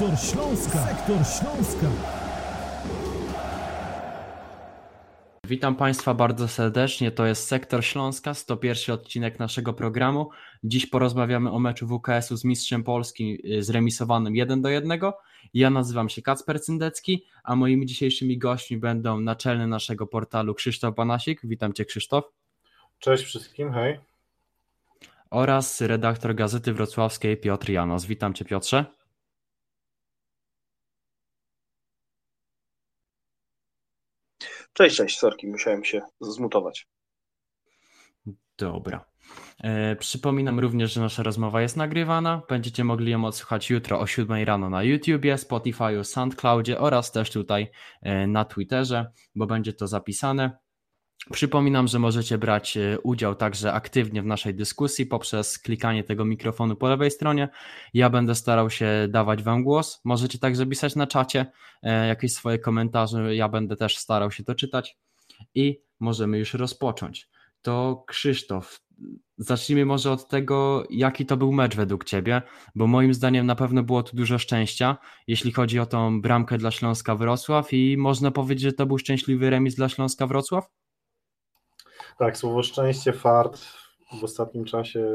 Sektor Śląska. Sektor Śląska. Witam Państwa bardzo serdecznie. To jest Sektor Śląska, 101 odcinek naszego programu. Dziś porozmawiamy o meczu WKS-u z Mistrzem Polski y, zremisowanym 1 do 1. Ja nazywam się Kacper Cyndecki, a moimi dzisiejszymi gośćmi będą naczelny naszego portalu Krzysztof Banasik. Witam Cię Krzysztof. Cześć wszystkim, hej. Oraz redaktor Gazety Wrocławskiej Piotr Janos. Witam Cię Piotrze. Cześć, cześć, sorki, musiałem się zmutować. Dobra. E, przypominam również, że nasza rozmowa jest nagrywana. Będziecie mogli ją odsłuchać jutro o 7 rano na YouTubie, Spotify, SoundCloudzie oraz też tutaj e, na Twitterze, bo będzie to zapisane. Przypominam, że możecie brać e, udział także aktywnie w naszej dyskusji poprzez klikanie tego mikrofonu po lewej stronie. Ja będę starał się dawać Wam głos. Możecie także pisać na czacie e, jakieś swoje komentarze. Ja będę też starał się to czytać i możemy już rozpocząć. To Krzysztof, zacznijmy może od tego, jaki to był mecz według Ciebie, bo moim zdaniem na pewno było tu dużo szczęścia, jeśli chodzi o tą bramkę dla Śląska Wrocław i można powiedzieć, że to był szczęśliwy remis dla Śląska Wrocław? Tak, słowo szczęście, fart w ostatnim czasie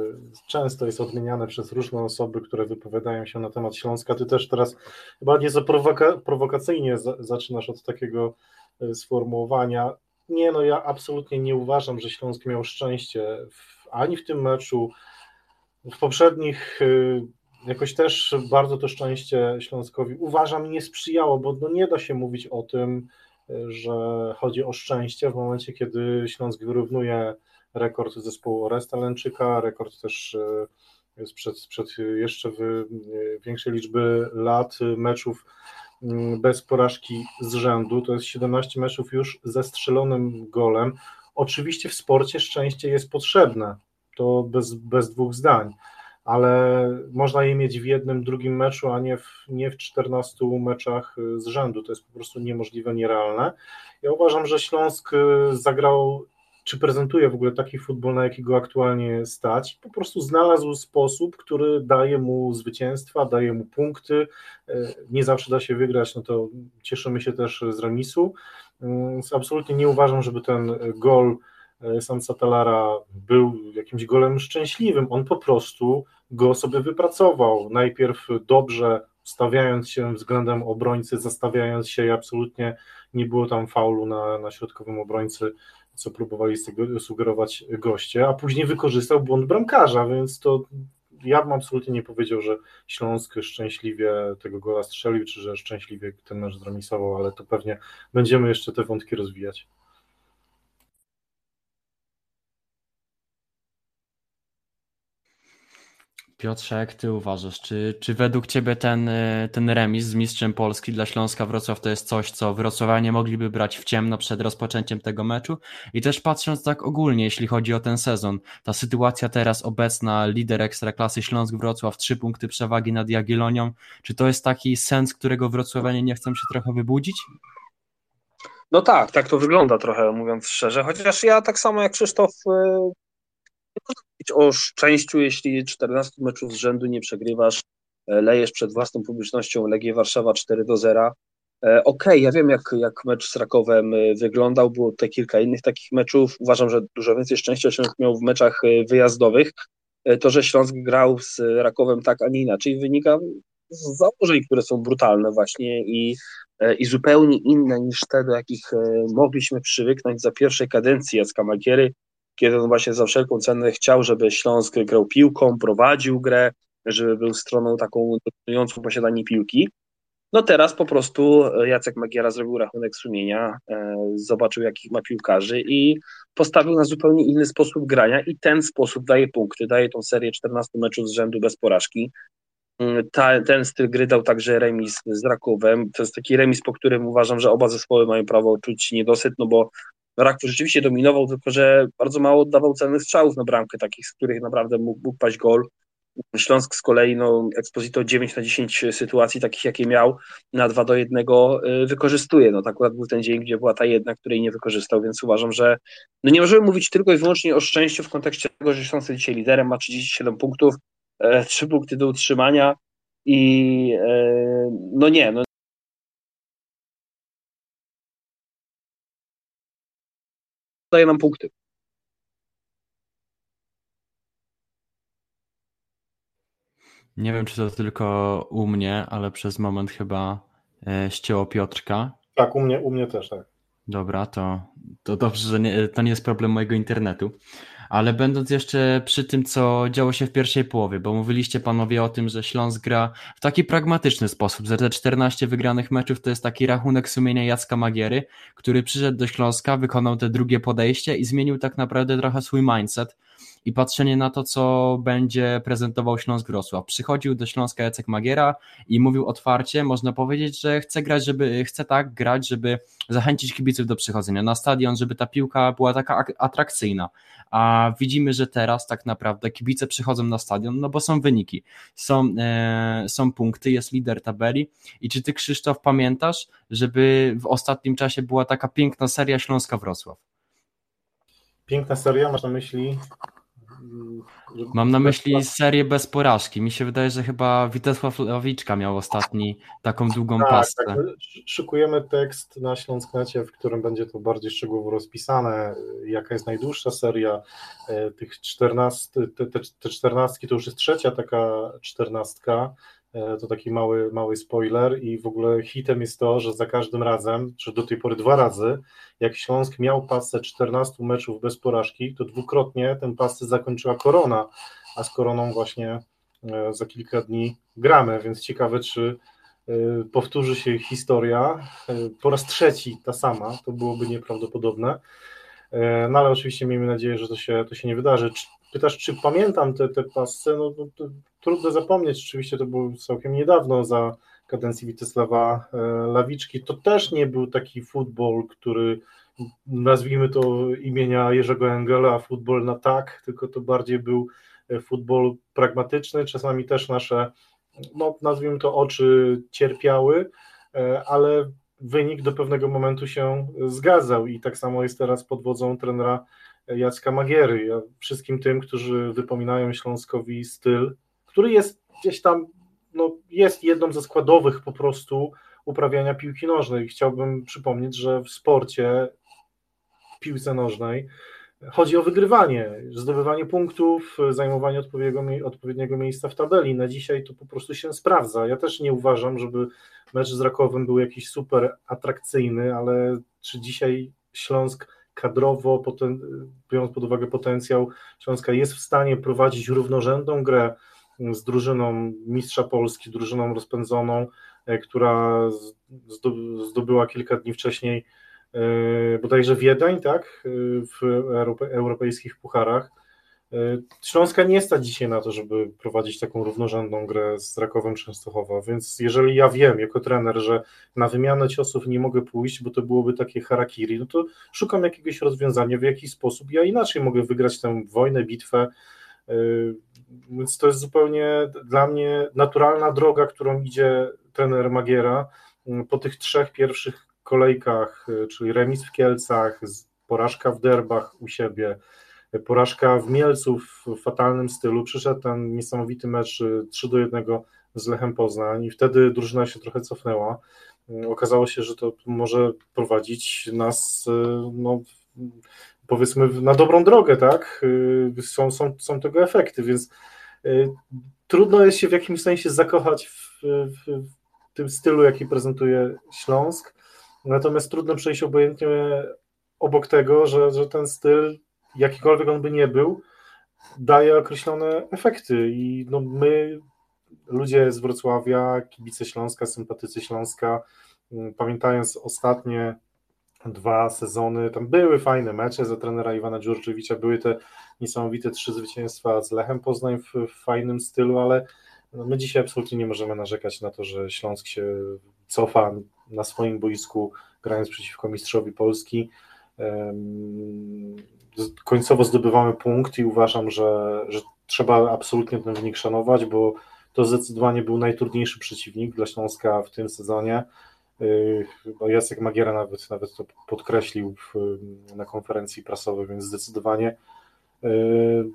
często jest odmieniane przez różne osoby, które wypowiadają się na temat Śląska. Ty też teraz chyba nieco prowoka prowokacyjnie zaczynasz od takiego e, sformułowania. Nie, no ja absolutnie nie uważam, że Śląsk miał szczęście w, ani w tym meczu, w poprzednich e, jakoś też bardzo to szczęście Śląskowi uważam nie sprzyjało, bo no nie da się mówić o tym, że chodzi o szczęście w momencie, kiedy Śląsk wyrównuje rekord zespołu Oresta Lęczyka, rekord też e, sprzed, sprzed jeszcze większej liczby lat meczów mm, bez porażki z rzędu. To jest 17 meczów już ze strzelonym golem. Oczywiście w sporcie szczęście jest potrzebne, to bez, bez dwóch zdań ale można je mieć w jednym, drugim meczu, a nie w, nie w 14 meczach y, z rzędu. To jest po prostu niemożliwe, nierealne. Ja uważam, że Śląsk y, zagrał, czy prezentuje w ogóle taki futbol, na jakiego aktualnie stać. Po prostu znalazł sposób, który daje mu zwycięstwa, daje mu punkty. Y, nie zawsze da się wygrać, no to cieszymy się też z remisu. Absolutnie nie uważam, żeby ten gol Sam Satalara był jakimś golem szczęśliwym. On po prostu go sobie wypracował. Najpierw dobrze stawiając się względem obrońcy, zastawiając się i absolutnie nie było tam faulu na, na środkowym obrońcy, co próbowali sugerować goście, a później wykorzystał błąd bramkarza, więc to ja bym absolutnie nie powiedział, że Śląsk szczęśliwie tego gola strzelił, czy że szczęśliwie ten mecz zremisował, ale to pewnie będziemy jeszcze te wątki rozwijać. Piotrze, jak ty uważasz, czy, czy według ciebie ten, e, ten remis z mistrzem Polski dla Śląska Wrocław to jest coś, co wrocławianie mogliby brać w ciemno przed rozpoczęciem tego meczu? I też patrząc tak ogólnie, jeśli chodzi o ten sezon, ta sytuacja teraz obecna, lider Ekstraklasy Śląsk Wrocław, trzy punkty przewagi nad Jagiellonią, czy to jest taki sens, którego wrocławianie nie chcą się trochę wybudzić? No tak, tak to wygląda trochę, mówiąc szczerze, chociaż ja tak samo jak Krzysztof e, można mówić o szczęściu, jeśli 14 meczów z rzędu nie przegrywasz, e, lejesz przed własną publicznością Legię Warszawa 4 do 0. E, okej, okay, ja wiem, jak, jak mecz z Rakowem e, wyglądał, było tutaj kilka innych takich meczów. Uważam, że dużo więcej szczęścia Śląsk miał w meczach wyjazdowych. To, że Śląsk grał z Rakowem tak, a nie inaczej, wynika z założeń, które są brutalne właśnie i, i zupełnie inne niż te, do jakich mogliśmy przywyknąć za pierwszej kadencji Jacka Magiery, kiedy on właśnie za wszelką cenę chciał, żeby Śląsk grał piłką, prowadził grę, żeby był stroną taką dominującą posiadanie piłki. No teraz po prostu Jacek Magiera zrobił rachunek sumienia, e, zobaczył jakich ma piłkarzy i postawił na zupełnie inny sposób grania i ten sposób daje punkty, daje tą serię 14 meczów z rzędu bez porażki. Mm, ta, ten styl gry dał także remis z Rakowem. To jest taki remis, po którym uważam, że oba zespoły mają prawo czuć niedosyt, no bo Raków rzeczywiście dominował, tylko że bardzo mało oddawał celnych strzałów na bramkę, takich, z których naprawdę mógł, mógł paść gol. Śląsk z kolei, no, Exposito 9 na 10 sytuacji takich, jakie miał, na 2 do 1 y, wykorzystuje. No, to akurat był ten dzień, gdzie była ta jedna, której nie wykorzystał, więc uważam, że no, nie możemy mówić tylko i wyłącznie o szczęściu w kontekście tego, że Śląsk dzisiaj liderem, ma 37 punktów, 3 e, punkty do utrzymania, I no nie, no daje nam punkty. Nie wiem, czy to tylko u mnie, ale przez moment chyba e, ścięło Piotrka. Tak, u mnie, u mnie też, tak. Dobra, to, to dobrze, że nie, to nie jest problem mojego internetu. Ale będąc jeszcze przy tym, co działo się w pierwszej połowie, bo mówiliście panowie o tym, że Śląsk gra w taki pragmatyczny sposób, że te 14 wygranych meczów to jest taki rachunek sumienia Jacka Magiery, który przyszedł do Śląska, wykonał te drugie podejście i zmienił tak naprawdę trochę swój mindset i patrzenie na to, co będzie prezentował Śląsk Wrocław. Przychodził do Śląska Jacek Magiera i mówił otwarcie, można powiedzieć, że chce grać, żeby, chce tak grać, żeby zachęcić kibiców do przychodzenia na stadion, żeby ta piłka była taka atrakcyjna. A widzimy, że teraz tak naprawdę kibice przychodzą na stadion, no bo są wyniki, są, e, są punkty, jest lider tabeli. I czy ty, Krzysztof, pamiętasz, żeby w ostatnim czasie była taka piękna seria Śląska Wrocław? Piękna seria, masz na myśli Mam na myśli serię bez porażki. Mi się wydaje, że chyba Witesław Lawiczka miał ostatni taką długą tak, pastę. Tak. Szykujemy tekst na Śląsknecie, w którym będzie to bardziej szczegółowo rozpisane, jaka jest najdłuższa seria e, tych 14, te, te, te 14 to już jest trzecia taka czternastka, to taki mały, mały spoiler i w ogóle hitem jest to, że za każdym razem, czy do tej pory dwa razy, jak Śląsk miał pasę 14 meczów bez porażki, to dwukrotnie ten pasę zakończyła Korona, a z Koroną właśnie e, za kilka dni gramy, więc ciekawe, czy e, powtórzy się historia po raz trzeci ta sama, to byłoby nieprawdopodobne. No ale oczywiście miejmy nadzieję, że to się, to się nie wydarzy. Pytasz, czy pamiętam te, te pasce? No, no trudno zapomnieć, oczywiście to było całkiem niedawno za kadencji Witysława e, Lawiczki. To też nie był taki futbol, który nazwijmy to imienia Jerzego Engela, futbol na tak, tylko to bardziej był e, futbol pragmatyczny. Czasami też nasze, no, nazwijmy to, oczy cierpiały, e, ale wynik do pewnego momentu się zgadzał i tak samo jest teraz pod wodzą trenera Jacka Magiery. Ja wszystkim tym, którzy wypominają Śląskowi styl, który jest gdzieś tam, no, jest jedną ze składowych po prostu uprawiania piłki nożnej. Chciałbym przypomnieć, że w sporcie, piłce nożnej, chodzi o wygrywanie, zdobywanie punktów, zajmowanie odpowiedniego miejsca w tabeli. Na dzisiaj to po prostu się sprawdza. Ja też nie uważam, żeby mecz z Rakowem był jakiś super atrakcyjny, ale czy dzisiaj Śląsk kadrowo, poten, biorąc pod uwagę potencjał Śląska, jest w stanie prowadzić równorzędną grę z drużyną mistrza Polski, drużyną rozpędzoną, e, która zdobyła kilka dni wcześniej e, bodajże Wiedeń, tak, e, w europejskich pucharach. Śląska nie stać dzisiaj na to, żeby prowadzić taką równorzędną grę z Rakowem Częstochowa, więc jeżeli ja wiem jako trener, że na wymianę ciosów nie mogę pójść, bo to byłoby takie harakiri, no to szukam jakiegoś rozwiązania, w jaki sposób ja inaczej mogę wygrać tę wojnę, bitwę, więc to jest zupełnie dla mnie naturalna droga, którą idzie trener Magiera. Mm, po tych trzech pierwszych kolejkach, y, czyli remis w Kielcach, porażka w Derbach u siebie, porażka w Mielcu w fatalnym stylu. Przyszedł ten niesamowity mecz 3 y, do 1 z Lechem Poznań i wtedy drużyna się trochę cofnęła. Y, okazało się, że to może prowadzić nas no, powiedzmy na dobrą drogę, tak? Y, są, są, są tego efekty, więc y, trudno jest się w jakimś sensie zakochać w, w, w tym stylu, jaki prezentuje Śląsk, natomiast trudno przejść obojętnie obok tego, że, że ten styl, jakikolwiek on by nie był, daje określone efekty i no my, ludzie z Wrocławia, kibice Śląska, sympatycy Śląska, y, pamiętając ostatnie dwa sezony. Tam były fajne mecze za trenera Iwana Dziurczewicza, były te niesamowite trzy zwycięstwa z Lechem Poznań w, w fajnym stylu, ale no my dzisiaj absolutnie nie możemy narzekać na to, że Śląsk się cofa na swoim boisku, grając przeciwko mistrzowi Polski. Końcowo zdobywamy punkt i uważam, że, że trzeba absolutnie ten wynik szanować, bo to zdecydowanie był najtrudniejszy przeciwnik dla Śląska w tym sezonie. Chyba Jacek Magiera nawet, nawet to podkreślił na konferencji prasowej, więc zdecydowanie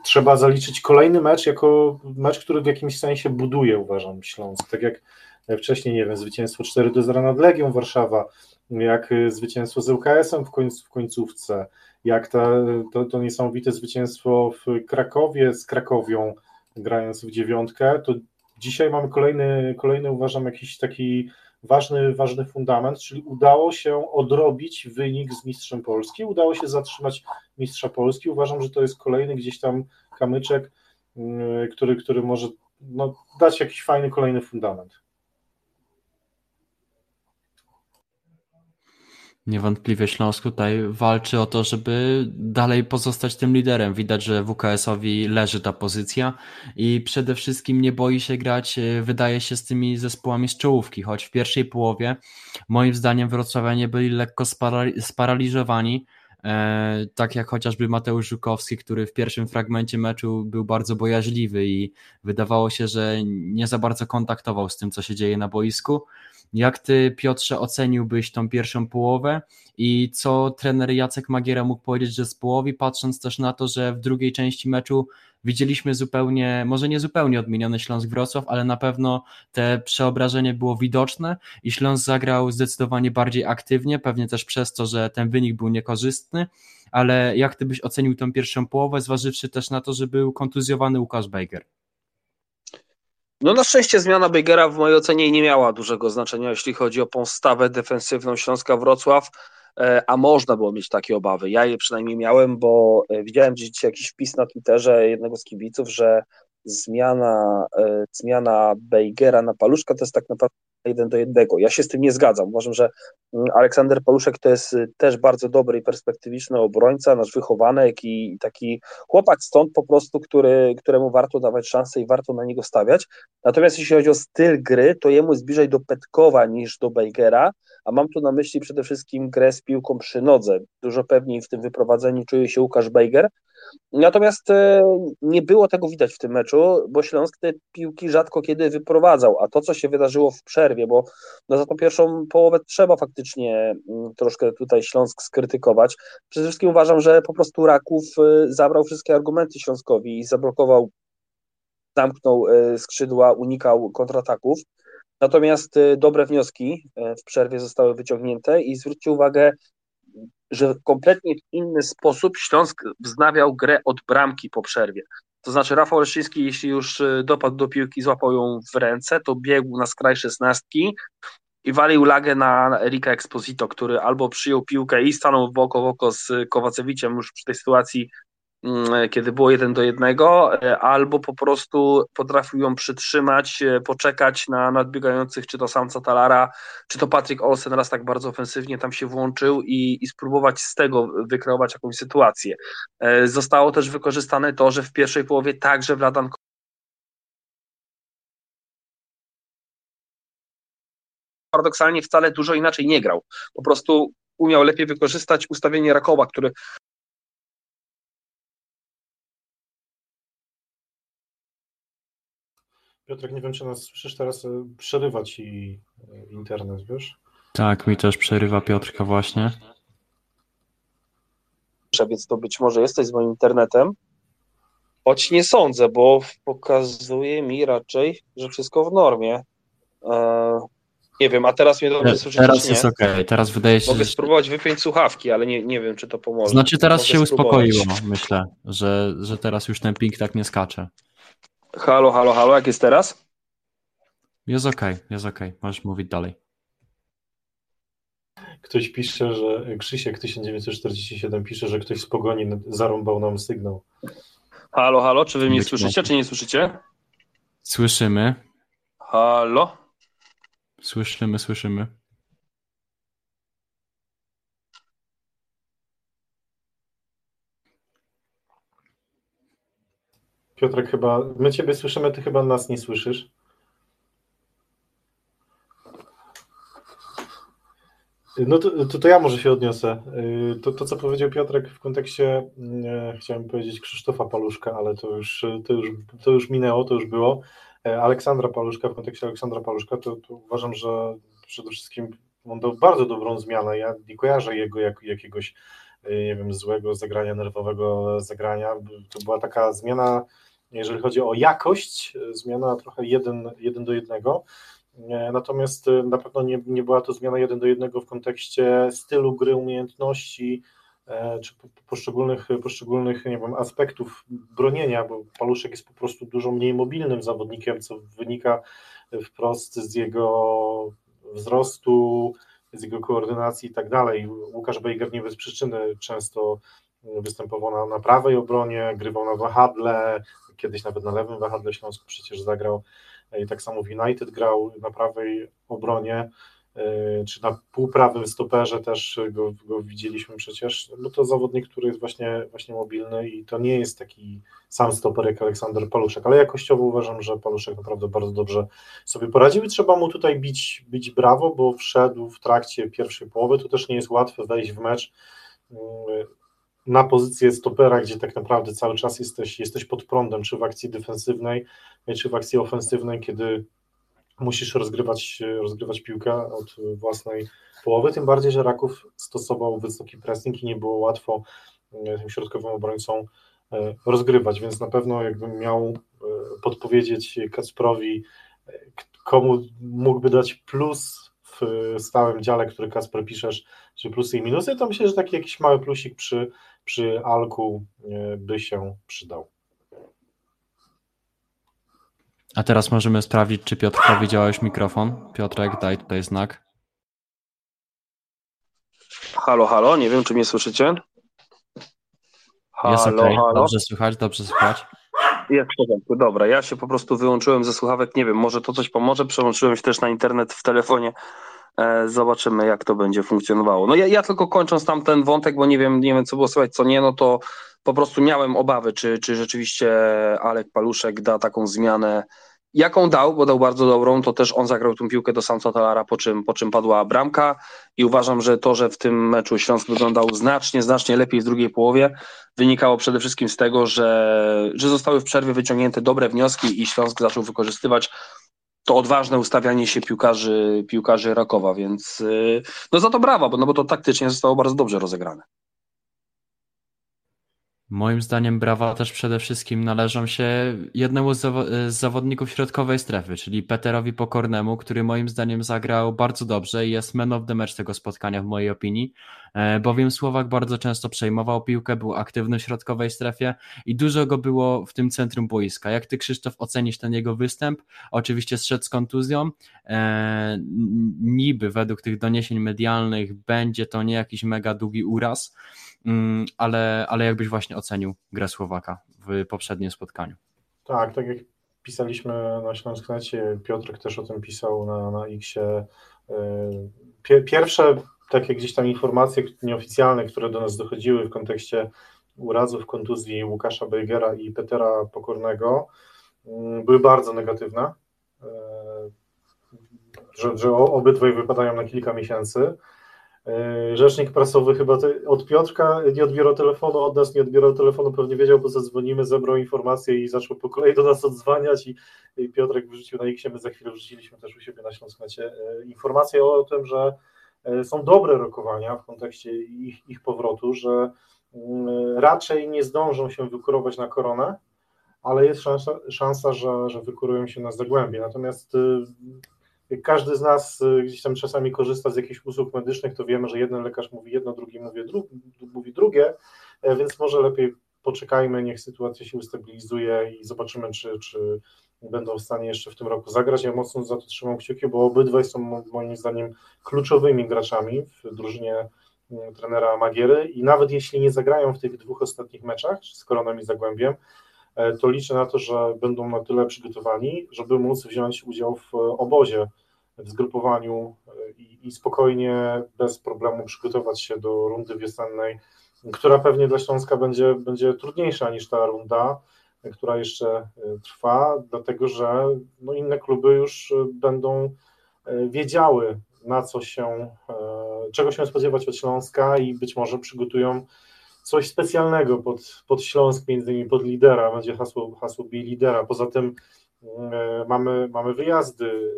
trzeba zaliczyć kolejny mecz jako mecz, który w jakimś sensie buduje, uważam, Śląsk. Tak jak wcześniej, nie wiem, zwycięstwo 4 do 0 nad Legią Warszawa, jak zwycięstwo z ŁKS-em w, w końcówce, jak ta, to, to niesamowite zwycięstwo w Krakowie z Krakowią, grając w dziewiątkę, to dzisiaj mamy kolejny, kolejny uważam, jakiś taki ważny, ważny fundament, czyli udało się odrobić wynik z mistrzem Polski, udało się zatrzymać mistrza Polski. Uważam, że to jest kolejny gdzieś tam kamyczek, mm, który, który może no, dać jakiś fajny kolejny fundament. Niewątpliwie Śląsk tutaj walczy o to, żeby dalej pozostać tym liderem. Widać, że WKS-owi leży ta pozycja i przede wszystkim nie boi się grać, e, wydaje się, z tymi zespołami z czołówki, choć w pierwszej połowie moim zdaniem wrocławianie byli lekko sparaliżowani, tak jak chociażby Mateusz Żukowski, który w pierwszym fragmencie meczu był bardzo bojaźliwy i wydawało się, że nie za bardzo kontaktował z tym, co się dzieje na boisku. Jak ty, Piotrze, oceniłbyś tą pierwszą połowę i co trener Jacek Magiera mógł powiedzieć, że z połowy, patrząc też na to, że w drugiej części meczu widzieliśmy zupełnie, może nie zupełnie odmieniony Śląsk Wrocław, ale na pewno te przeobrażenie było widoczne i Śląsk zagrał zdecydowanie bardziej aktywnie, pewnie też przez to, że ten wynik był niekorzystny, ale jak ty byś ocenił tą pierwszą połowę, zważywszy też na to, że był kontuzjowany Łukasz Bejger? No na szczęście zmiana Bejgera w mojej ocenie nie miała dużego znaczenia, jeśli chodzi o postawę defensywną Śląska Wrocław, a można było mieć takie obawy. Ja je przynajmniej miałem, bo e, widziałem gdzieś jakiś wpis na Twitterze jednego z kibiców, że zmiana, e, zmiana Bejgera na Paluszka to jest tak naprawdę jeden do jednego. Ja się z tym nie zgadzam. Uważam, że mm, Aleksander Paluszek to jest y, też bardzo dobry i perspektywiczny obrońca, nasz wychowanek i taki chłopak stąd po prostu, który, któremu warto dawać szansę i warto na niego stawiać. Natomiast jeśli chodzi o styl gry, to jemu jest bliżej do Petkowa niż do Bejgera, a mam tu na myśli przede wszystkim grę z piłką przy nodze. Dużo pewniej w tym wyprowadzeniu czuje się Łukasz Bejger, Natomiast e, nie było tego widać w tym meczu, bo Śląsk te piłki rzadko kiedy wyprowadzał, a to, co się wydarzyło w przerwie, bo no za tą pierwszą połowę trzeba faktycznie mm, troszkę tutaj Śląsk skrytykować. Przede wszystkim uważam, że po prostu Raków e, zabrał wszystkie argumenty Śląskowi i zablokował, zamknął e, skrzydła, unikał kontrataków. Natomiast dobre wnioski w przerwie zostały wyciągnięte i zwróćcie uwagę, że kompletnie inny sposób Śląsk wznawiał grę od bramki po przerwie. To znaczy Rafał Leszczyński, jeśli już y, dopadł do piłki, złapał ją w ręce, to biegł na skraj szesnastki i walił lagę na Erika Exposito, który albo przyjął piłkę i stanął w oko w oko z Kowacewiczem już przy tej sytuacji kiedy było jeden do jednego, e, albo po prostu potrafił ją przytrzymać, e, poczekać na nadbiegających, czy to samca Talara, czy to Patrick Olsen raz tak bardzo ofensywnie tam się włączył i, i spróbować z tego wykreować jakąś sytuację. E, zostało też wykorzystane to, że w pierwszej połowie także Vladan paradoksalnie wcale dużo inaczej nie grał. Po prostu umiał lepiej wykorzystać ustawienie Rakowa, który Piotrek, nie wiem, czy nas słyszysz teraz, e, przerywa ci e, internet, wiesz? Tak, mi też przerywa Piotrka właśnie. Więc to być może jesteś z moim internetem, choć nie sądzę, bo pokazuje mi raczej, że wszystko w normie. Eee, nie wiem, a teraz mnie dobrze słyszysz? Teraz jest ok, teraz wydaje się, Mogę że... spróbować wypiąć słuchawki, ale nie, nie wiem, czy to pomoże. Znaczy teraz Mogę się spróbować. uspokoiło, myślę, że, że teraz już ten ping tak nie skacze. Halo, halo, halo, jak jest teraz? Jest ok, jest ok, możesz mówić dalej. Ktoś pisze, że Krzysiek 1947 pisze, że ktoś z pogoni zarąbał nam sygnał. Halo, halo, czy wy mnie słyszycie, czy nie słyszycie? Słyszymy. Halo? Słyszymy, słyszymy. Piotrek, chyba my Ciebie słyszymy, Ty chyba nas nie słyszysz. No to, to, to, ja może się odniosę. Y, to, to, co powiedział Piotrek w kontekście, nie, chciałem powiedzieć Krzysztofa Paluszka, ale to już, to, już, to już minęło, to już było. E, Aleksandra Paluszka, w kontekście Aleksandra Paluszka, to, to uważam, że przede wszystkim on dał bardzo dobrą zmianę. Ja nie kojarzę jego jak, jakiegoś nie wiem, złego zagrania, nerwowego zagrania. To była taka zmiana, jeżeli chodzi o jakość, zmiana trochę jeden, jeden do jednego. Natomiast na pewno nie, nie była to zmiana jeden do jednego w kontekście stylu gry, umiejętności, E, czy poszczególnych, poszczególnych nie wiem, aspektów bronienia, bo Paluszek jest po prostu dużo mniej mobilnym zawodnikiem, co wynika wprost z jego wzrostu, z jego koordynacji i tak dalej. Łukasz Bejger nie bez przyczyny często występował na, na prawej obronie, grywał na wahadle, kiedyś nawet na lewym wahadle Śląsku przecież zagrał i tak samo w United grał na prawej obronie. E, czy na półprawym stoperze też go, go, widzieliśmy przecież, bo to zawodnik, który jest właśnie, właśnie mobilny i to nie jest taki sam stoper jak Aleksander Paluszek, ale jakościowo uważam, że Paluszek naprawdę bardzo dobrze sobie poradził i trzeba mu tutaj bić, bić brawo, bo wszedł w trakcie pierwszej połowy, to też nie jest łatwe wejść w mecz mm, na pozycję stopera, gdzie tak naprawdę cały czas jesteś, jesteś pod prądem, czy w akcji defensywnej, czy w akcji ofensywnej, kiedy musisz rozgrywać, rozgrywać piłkę od własnej połowy, tym bardziej, że Raków stosował wysoki pressing i nie było łatwo e, tym środkowym obrońcom e, rozgrywać, więc na pewno jakbym miał e, podpowiedzieć Kacprowi, komu mógłby dać plus w stałym dziale, który Kasper piszesz, czy plusy i minusy, to myślę, że taki jakiś mały plusik przy, przy Alku by się przydał. A teraz możemy sprawdzić, czy Piotrkowi działałeś mikrofon. Piotrek, daj tutaj znak. Halo, halo, nie wiem, czy mnie słyszycie? Halo, Jest okay. halo. Dobrze słychać, dobrze słychać. Jest w porządku, dobra. Ja się po prostu wyłączyłem ze słuchawek, nie wiem, może to coś pomoże. Przełączyłem się też na internet w telefonie. E, zobaczymy, jak to będzie funkcjonowało. No ja, ja tylko kończąc tam ten wątek, bo nie wiem, nie wiem, co było słychać, co nie, no to po prostu miałem obawy, czy, czy rzeczywiście Alek Paluszek da taką zmianę, jaką dał, bo dał bardzo dobrą, to też on zagrał tę piłkę do Samca Talara, po czym, po czym padła bramka i uważam, że to, że w tym meczu Śląsk wyglądał znacznie, znacznie lepiej w drugiej połowie, wynikało przede wszystkim z tego, że, że zostały w przerwie wyciągnięte dobre wnioski i Śląsk zaczął wykorzystywać to odważne ustawianie się piłkarzy, piłkarzy Rakowa, więc y, no za to brawa, bo, no bo to taktycznie zostało bardzo dobrze rozegrane. Moim zdaniem brawa też przede wszystkim należą się jednemu z, z zawodników środkowej strefy, czyli Peterowi Pokornemu, który moim zdaniem zagrał bardzo dobrze i jest man of the match tego spotkania w mojej opinii, e, bowiem Słowak bardzo często przejmował piłkę, był aktywny w środkowej strefie i dużo go było w tym centrum boiska. Jak ty Krzysztof ocenisz ten jego występ? Oczywiście zszedł z kontuzją, e, niby według tych doniesień medialnych będzie to nie jakiś mega długi uraz, ale, ale jakbyś właśnie ocenił grę Słowaka w poprzednim spotkaniu? Tak, tak jak pisaliśmy na Śląsknecie, Piotrek też o tym pisał na, na X-ie. Y, pierwsze takie gdzieś tam informacje nieoficjalne, które do nas dochodziły w kontekście urazów, kontuzji Łukasza Bejgera i Petera Pokornego, mm, były bardzo negatywne, y, że, że obydwaj wypadają na kilka miesięcy. E, rzecznik prasowy chyba od Piotrka nie odbierał telefonu, od nas nie odbierał telefonu, pewnie wiedział, bo zadzwonimy, zebrał informacje i zaczął po kolei do nas odzwaniać i, i Piotrek wrzucił na X, my za chwilę wrzuciliśmy też u siebie na Śląsknecie e, informacje o tym, że e, są dobre rokowania w kontekście ich, ich powrotu, że mm, raczej nie zdążą się wykurować na koronę, ale jest szansa, szansa że, że wykurują się na Zagłębie. Natomiast każdy z nas y, gdzieś tam czasami korzysta z jakichś usług medycznych, to wiemy, że jeden lekarz mówi jedno, drugi mówi, dru mówi drugie, e, więc może lepiej poczekajmy, niech sytuacja się ustabilizuje i zobaczymy, czy, czy będą w stanie jeszcze w tym roku zagrać. Ja mocno za to trzymam kciuki, bo obydwaj są moim zdaniem kluczowymi graczami w drużynie mm, trenera Magiery i nawet jeśli nie zagrają w tych dwóch ostatnich meczach z Koroną i Zagłębiem, to liczę na to, że będą na tyle przygotowani, żeby móc wziąć udział w obozie w zgrupowaniu e, i, i spokojnie, bez problemu przygotować się do rundy wiosennej, która pewnie dla Śląska będzie, będzie trudniejsza niż ta runda, która jeszcze e, trwa, dlatego że no inne kluby już e, będą wiedziały, na co się, czego się spodziewać od Śląska i być może przygotują coś specjalnego pod, pod Śląsk, między innymi pod lidera, będzie hasło, hasło bij lidera. Poza tym mamy, mamy wyjazdy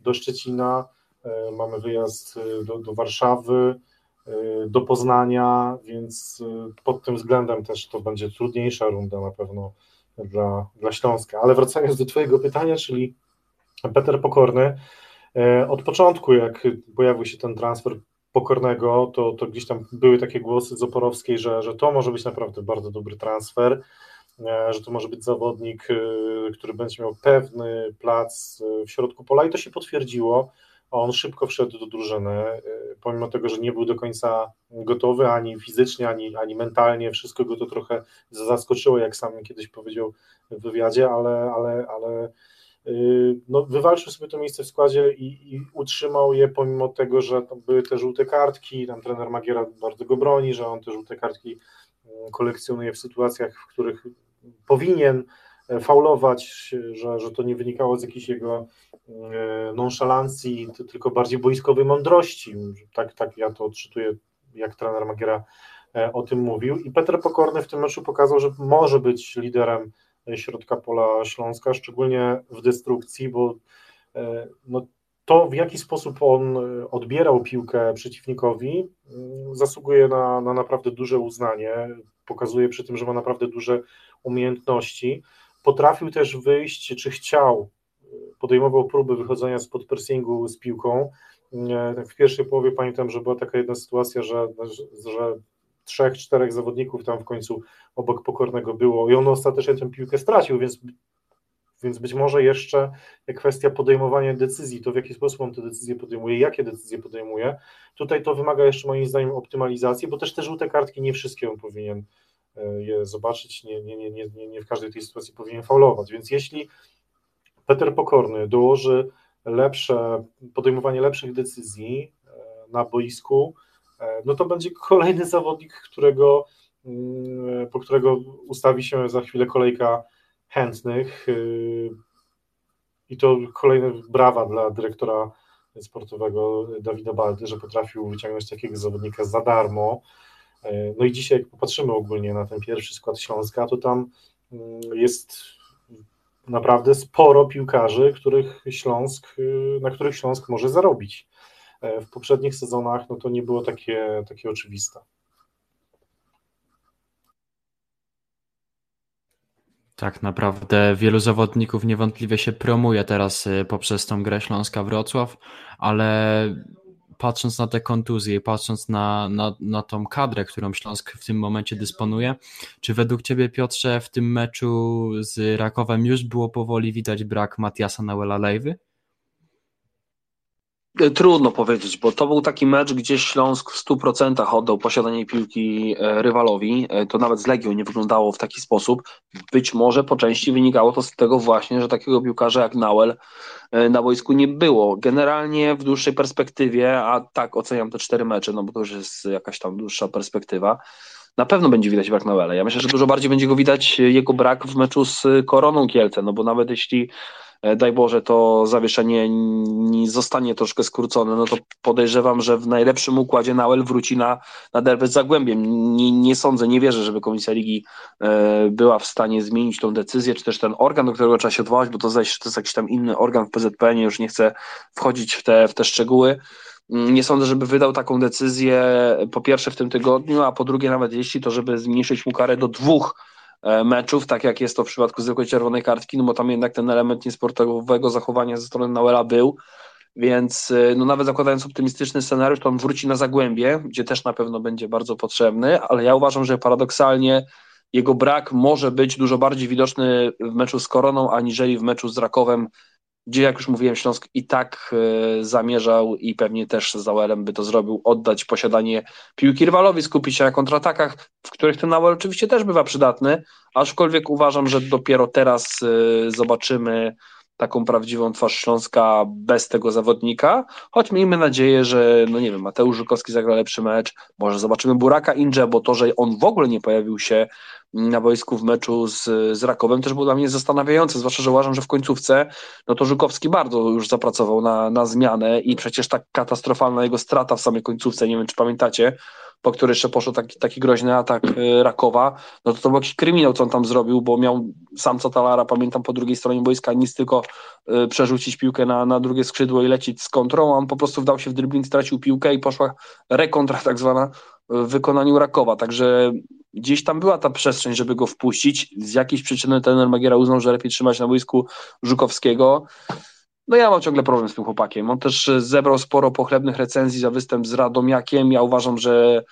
do Szczecina, e, mamy wyjazd e, do, do Warszawy, do Poznania, więc pod tym względem też to będzie trudniejsza runda na pewno dla, dla Śląska. Ale wracając do Twojego pytania, czyli Peter Pokorny, od początku, jak pojawił się ten transfer Pokornego, to, to gdzieś tam były takie głosy z Oporowskiej, że, że to może być naprawdę bardzo dobry transfer, e, że to może być zawodnik, e, który będzie miał pewny plac e, w środku pola i to się potwierdziło. On szybko wszedł do drużyny, pomimo tego, że nie był do końca gotowy ani fizycznie, ani, ani mentalnie, wszystko go to trochę zaskoczyło, jak sam kiedyś powiedział w wywiadzie, ale, ale, ale no, wywalczył sobie to miejsce w składzie i, i, utrzymał je pomimo tego, że były te żółte kartki, tam trener Magiera bardzo go broni, że on te żółte kartki mm, kolekcjonuje w sytuacjach, w których powinien e, faulować, że, że to nie wynikało z jakiejś jego e, nonszalancji, tylko bardziej boiskowej mądrości. Tak, tak ja to odczytuję, jak trener Magiera e, o tym mówił. I Petr Pokorny w tym meczu pokazał, że może być liderem środka pola Śląska, szczególnie w destrukcji, bo e, no, to w jaki sposób on e, odbierał piłkę przeciwnikowi mm, zasługuje na, na naprawdę duże uznanie, pokazuje przy tym, że ma naprawdę duże umiejętności. Potrafił też wyjść, czy chciał, podejmował próby wychodzenia spod pressingu z piłką. E, w pierwszej połowie pamiętam, że była taka jedna sytuacja, że, że trzech, czterech zawodników tam w końcu obok Pokornego było i on ostatecznie tę piłkę stracił, więc, więc być może jeszcze kwestia podejmowania decyzji, to w jaki sposób on te decyzje podejmuje, jakie decyzje podejmuje, tutaj to wymaga jeszcze moim zdaniem optymalizacji, bo też te żółte kartki nie wszystkie on powinien e, je zobaczyć, nie, nie, nie, nie, nie w każdej tej sytuacji powinien faulować, więc jeśli Peter Pokorny dołoży lepsze, podejmowanie lepszych decyzji e, na boisku, no to będzie kolejny zawodnik, którego, mm, po którego ustawi się za chwilę kolejka chętnych. Y, I to kolejne brawa dla dyrektora sportowego Dawida Baldy, że potrafił wyciągnąć takiego zawodnika za darmo. E, no i dzisiaj, jak popatrzymy ogólnie na ten pierwszy skład Śląska, to tam mm, jest naprawdę sporo piłkarzy, których Śląsk, na których Śląsk może zarobić. E, w poprzednich sezonach no to nie było takie, takie oczywiste. Tak, naprawdę wielu zawodników niewątpliwie się promuje teraz e, poprzez tą grę Śląska Wrocław, ale patrząc na te kontuzje, patrząc na, na, na tą kadrę, którą Śląsk w tym momencie dysponuje, czy według Ciebie Piotrze w tym meczu z Rakowem już było powoli widać brak Matiasa Nauela Lejwy? Trudno powiedzieć, bo to był taki mecz, gdzie Śląsk w 100% oddał posiadanie piłki e, rywalowi. E, to nawet z Legią nie wyglądało w taki sposób. Być może po części wynikało to z tego właśnie, że takiego piłkarza jak Nauel e, na boisku nie było. Generalnie w dłuższej perspektywie, a tak oceniam te cztery mecze, no bo to już jest jakaś tam dłuższa perspektywa, na pewno będzie widać brak Nauela. Ja myślę, że dużo bardziej będzie go widać jego brak w meczu z Koroną Kielce, no bo nawet jeśli E, daj Boże, to zawieszenie zostanie troszkę skrócone, no to podejrzewam, że w najlepszym układzie Nauel wróci na, na derby z Zagłębiem. Nie, nie sądzę, nie wierzę, żeby Komisja Ligi e, była w stanie zmienić tą decyzję, czy też ten organ, do którego trzeba się odwołać, bo to, to jest jakiś tam inny organ w PZPN, już nie chcę wchodzić w te, w te szczegóły. Mm, nie sądzę, żeby wydał taką decyzję po pierwsze w tym tygodniu, a po drugie nawet jeśli to, żeby zmniejszyć mu karę do dwóch E, meczów, tak jak jest to w przypadku zwykłej czerwonej kartki, no bo tam jednak ten element niesportowego zachowania ze strony Nauela był, więc e, no nawet zakładając optymistyczny scenariusz, to on wróci na Zagłębie, gdzie też na pewno będzie bardzo potrzebny, ale ja uważam, że paradoksalnie jego brak może być dużo bardziej widoczny w meczu z Koroną, aniżeli w meczu z Rakowem, gdzie jak już mówiłem, Śląsk i tak e, zamierzał i pewnie też z Zauerem by to zrobił, oddać posiadanie piłki rywalowi, skupić się na kontratakach, w których ten Nauer oczywiście też bywa przydatny, aczkolwiek uważam, że dopiero teraz e, zobaczymy taką prawdziwą twarz Śląska bez tego zawodnika, choć miejmy nadzieję, że no nie wiem, Mateusz Żukowski zagra lepszy mecz, może zobaczymy Buraka Inże, bo to, że on w ogóle nie pojawił się na boisku w meczu z, z Rakowem też było dla mnie zastanawiające, zwłaszcza, że uważam, że w końcówce no to Żukowski bardzo już zapracował na, na zmianę i przecież tak katastrofalna jego strata w samej końcówce, nie wiem czy pamiętacie, po który jeszcze poszedł taki, taki groźny atak e, Rakowa, no to to był jakiś kryminał, co on tam zrobił, bo miał sam co Talara, pamiętam, po drugiej stronie boiska nic tylko y, przerzucić piłkę na, na drugie skrzydło i lecieć z kontrą, on po prostu wdał się w dribbling, stracił piłkę i poszła rekontra tak zwana w wykonaniu Rakowa, także gdzieś tam była ta przestrzeń, żeby go wpuścić. Z jakiejś przyczyny ten Magiera uznał, że lepiej trzymać na boisku Żukowskiego. No ja mam ciągle problem z tym chłopakiem. On też zebrał sporo pochlebnych recenzji za występ z Radomiakiem. Ja uważam, że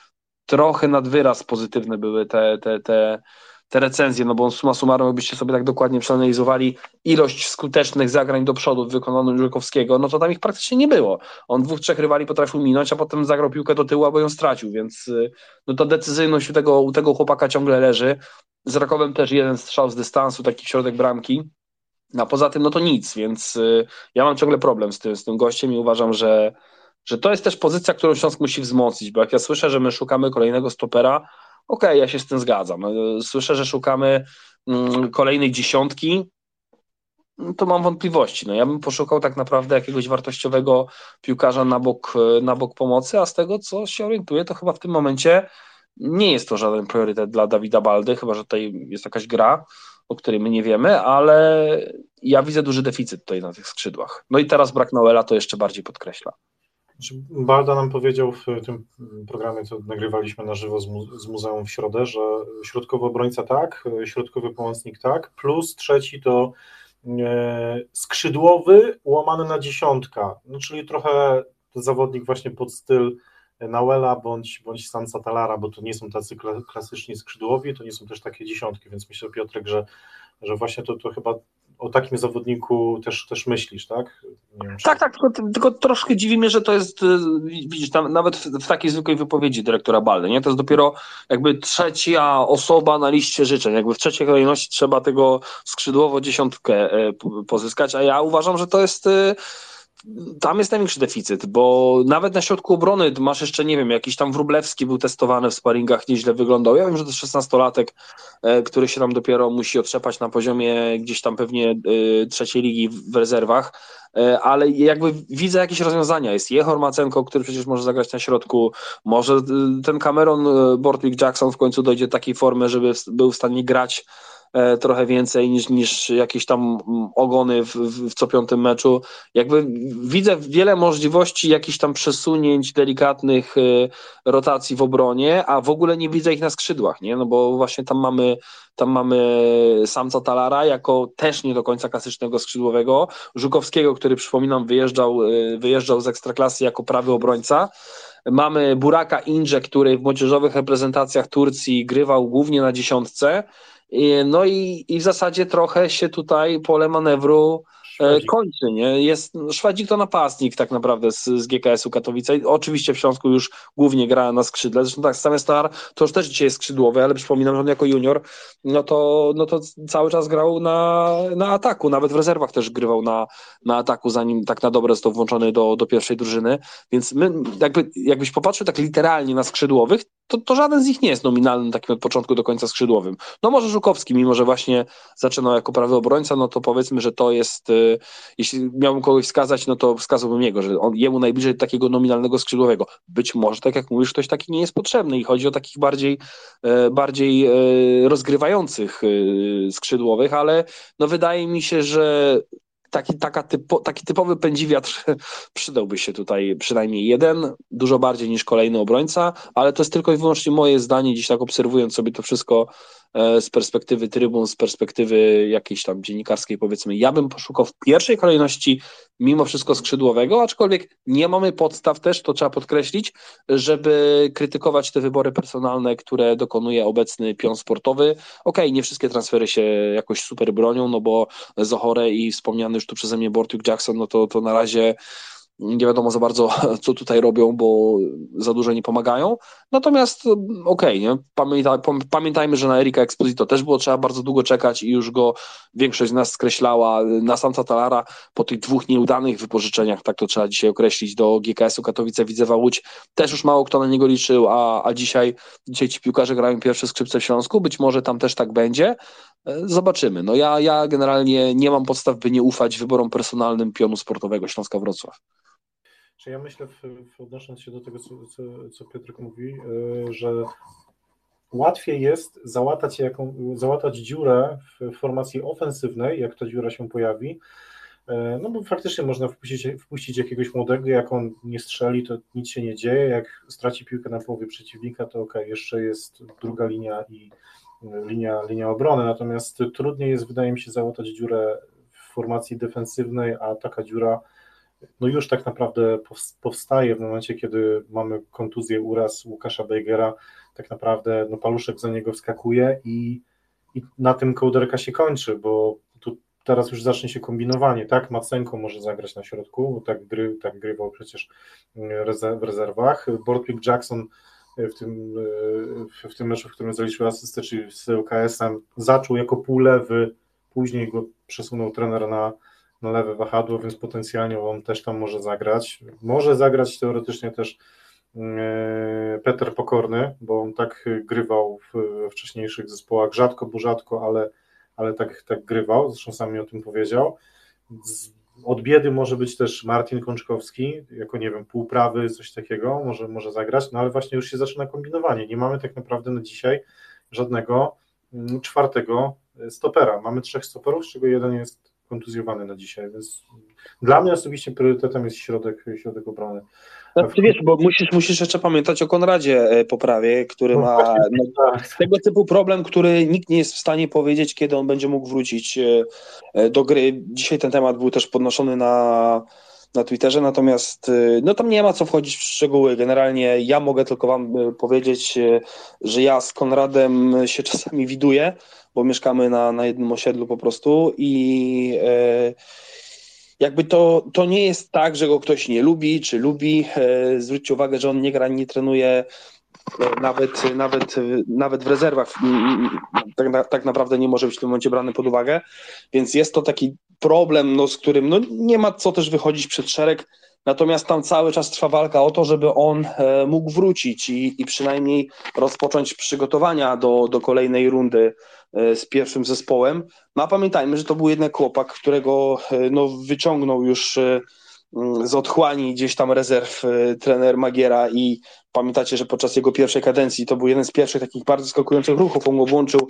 trochę nad wyraz pozytywne były te, te, te, te recenzje, no bo suma summarum, jakbyście sobie tak dokładnie przeanalizowali ilość skutecznych zagrań do przodu w wykonaniu Żukowskiego, no to tam ich praktycznie nie było. On dwóch, trzech rywali potrafił minąć, a potem zagrał piłkę do tyłu, albo ją stracił, więc y, no to decyzyjność u tego, u tego chłopaka ciągle leży. Z Rakowem też jeden strzał z dystansu, taki środek bramki, a poza tym no to nic, więc y, ja mam ciągle problem z tym, z tym gościem i uważam, że, że to jest też pozycja, którą Śląsk musi wzmocnić, bo jak ja słyszę, że my szukamy kolejnego stopera, okej, okay, ja się z tym zgadzam. Y, słyszę, że szukamy mm, kolejnej dziesiątki, no to mam wątpliwości. No ja bym poszukał tak naprawdę jakiegoś wartościowego piłkarza na bok, y, na bok pomocy, a z tego, co się orientuję, to chyba w tym momencie nie jest to żaden priorytet dla Dawida Baldy, chyba że tutaj jest jakaś gra, o której my nie wiemy, ale ja widzę duży deficyt tutaj na tych skrzydłach. No i teraz brak Noela to jeszcze bardziej podkreśla. Znaczy, Balda nam powiedział w tym programie, co nagrywaliśmy na żywo z, mu z muzeum w środę, że środkowy obrońca tak, środkowy pomocnik tak, plus trzeci to e, skrzydłowy łamany na dziesiątka, no, czyli trochę zawodnik właśnie pod styl Nauela bądź, bądź Sansa Talara, bo to nie są tacy klasyczni skrzydłowi, to nie są też takie dziesiątki, więc myślę Piotrek, że, że właśnie to, to chyba o takim zawodniku też, też myślisz, tak? Wiem, czy... Tak, tak, tylko, tylko, troszkę dziwi mnie, że to jest, y, widzisz, tam, nawet w, w, takiej zwykłej wypowiedzi dyrektora Baldy, nie? To jest dopiero jakby trzecia osoba na liście życzeń, jakby w trzeciej kolejności trzeba tego skrzydłowo dziesiątkę e, pozyskać, a ja uważam, że to jest y, tam jest największy deficyt, bo nawet na środku obrony masz jeszcze, nie wiem, jakiś tam Wrublewski był testowany w sparingach, nieźle wyglądał. Ja wiem, że to jest 16-latek, e, który się tam dopiero musi otrzepać na poziomie gdzieś tam pewnie e, trzeciej ligi w rezerwach, e, ale jakby widzę jakieś rozwiązania. Jest Jehor Macenko, który przecież może zagrać na środku, może ten Cameron Bortwick Jackson w końcu dojdzie do takiej formy, żeby był w stanie grać trochę więcej niż, niż jakieś tam ogony w, w, w co piątym meczu. Jakby widzę wiele możliwości jakichś tam przesunięć delikatnych e, rotacji w obronie, a w ogóle nie widzę ich na skrzydłach, nie? No bo właśnie tam mamy tam mamy Samca Talara jako też nie do końca klasycznego skrzydłowego, Żukowskiego, który przypominam wyjeżdżał, e, wyjeżdżał z ekstraklasy jako prawy obrońca. Mamy Buraka Inże, który w młodzieżowych reprezentacjach Turcji grywał głównie na dziesiątce. No i, i w zasadzie trochę się tutaj pole manewru E, kończy, nie? Jest, no, Szwadzik to napastnik tak naprawdę z, z GKS-u Katowice. Oczywiście w Śląsku już głównie gra na skrzydle, zresztą tak, Same Star to już też dzisiaj jest skrzydłowy, ale przypominam, że on jako junior, no to, no to cały czas grał na, na ataku, nawet w rezerwach też grywał na, na ataku, zanim tak na dobre został włączony do, do pierwszej drużyny, więc my, jakby, jakbyś popatrzył tak literalnie na skrzydłowych, to, to żaden z nich nie jest nominalnym takim od początku do końca skrzydłowym. No może Żukowski, mimo że właśnie zaczynał jako prawy obrońca, no to powiedzmy, że to jest y, jeśli miałbym kogoś wskazać, no to wskazałbym jego, że on jemu najbliżej takiego nominalnego skrzydłowego. Być może, tak jak mówisz, ktoś taki nie jest potrzebny i chodzi o takich bardziej, e, bardziej e, rozgrywających e, skrzydłowych, ale no wydaje mi się, że taki, taka typo, taki typowy pędziwiatr przydałby się tutaj przynajmniej jeden, dużo bardziej niż kolejny obrońca, ale to jest tylko i wyłącznie moje zdanie, dziś tak obserwując sobie to wszystko z perspektywy trybun, z perspektywy jakiejś tam dziennikarskiej, powiedzmy, ja bym poszukał w pierwszej kolejności mimo wszystko skrzydłowego, aczkolwiek nie mamy podstaw też, to trzeba podkreślić, żeby krytykować te wybory personalne, które dokonuje obecny pion sportowy. Okej, okay, nie wszystkie transfery się jakoś super bronią, no bo Zohore i wspomniany już tu przeze mnie Bortuk Jackson, no to, to na razie nie wiadomo za bardzo, co tutaj robią, bo za dużo nie pomagają. Natomiast okej, okay, Pamiętaj, pamiętajmy, że na Erika Exposito też było trzeba bardzo długo czekać i już go większość z nas skreślała. Na Samca Talara po tych dwóch nieudanych wypożyczeniach, tak to trzeba dzisiaj określić, do GKS-u Katowice Widzewa Łódź, też już mało kto na niego liczył, a, a dzisiaj, dzisiaj ci piłkarze grają pierwsze skrzypce w Śląsku. Być może tam też tak będzie. E, zobaczymy. No ja, ja generalnie nie mam podstaw, by nie ufać wyborom personalnym pionu sportowego Śląska Wrocław. Czy ja myślę, w, w odnosząc się do tego, co, co, co Piotrek mówi, yy, że łatwiej jest załatać, jaką, załatać dziurę w formacji ofensywnej, jak ta dziura się pojawi, E, no bo faktycznie można wpuścić, wpuścić jakiegoś młodego, jak on nie strzeli, to nic się nie dzieje, jak straci piłkę na połowie przeciwnika, to ok, jeszcze jest druga linia i e, linia, linia obrony, natomiast trudniej jest, wydaje mi się, załatać dziurę w formacji defensywnej, a taka dziura no już tak naprawdę powstaje w momencie, kiedy mamy kontuzję, uraz Łukasza Bejgera, tak naprawdę no paluszek za niego wskakuje i, i na tym kołderka się kończy, bo tu teraz już zacznie się kombinowanie, tak? Macenko może zagrać na środku, bo tak, gry, tak grywał przecież w rezerwach. Bortwick Jackson w tym, w tym meczu, w którym zaliczył asystę, czyli z UKS-em, zaczął jako półlewy, później go przesunął trener na, na lewe wahadło, więc potencjalnie on też tam może zagrać. Może zagrać teoretycznie też e, Peter Pokorny, bo on tak grywał w wcześniejszych zespołach, rzadko, bo rzadko, ale ale tak, tak grywał, zresztą sam mi o tym powiedział. Od biedy może być też Martin Kączkowski, jako nie wiem, półprawy, coś takiego, może, może zagrać, no ale właśnie już się zaczyna kombinowanie. Nie mamy tak naprawdę na dzisiaj żadnego mm, czwartego stopera. Mamy trzech stoperów, z czego jeden jest kontuzjowany na dzisiaj, więc dla mnie osobiście priorytetem jest środek, środek obrony. No, ty wiesz, bo musisz, musisz jeszcze pamiętać o Konradzie e, Poprawie, który no, ma no, tak. tego typu problem, który nikt nie jest w stanie powiedzieć, kiedy on będzie mógł wrócić e, do gry. Dzisiaj ten temat był też podnoszony na, na Twitterze, natomiast no tam nie ma co wchodzić w szczegóły. Generalnie ja mogę tylko wam powiedzieć, że ja z Konradem się czasami widuję, bo mieszkamy na, na jednym osiedlu po prostu i jakby to, to nie jest tak, że go ktoś nie lubi, czy lubi. E, zwróćcie uwagę, że on nie gra, nie trenuje e, nawet, nawet, nawet w rezerwach tak, tak, naprawdę nie może być w tym momencie brany pod uwagę, więc jest to taki problem, no, z którym no, nie ma co też wychodzić przed szereg, natomiast tam cały czas trwa walka o to, żeby on e, mógł wrócić i, i przynajmniej rozpocząć przygotowania do, do kolejnej rundy E, z pierwszym zespołem. No a pamiętajmy, że to był jednak chłopak, którego e, no, wyciągnął już z otchłani gdzieś tam rezerw trener Magiera i pamiętacie, że podczas jego pierwszej kadencji to był jeden z pierwszych takich bardzo skakujących ruchów, on go włączył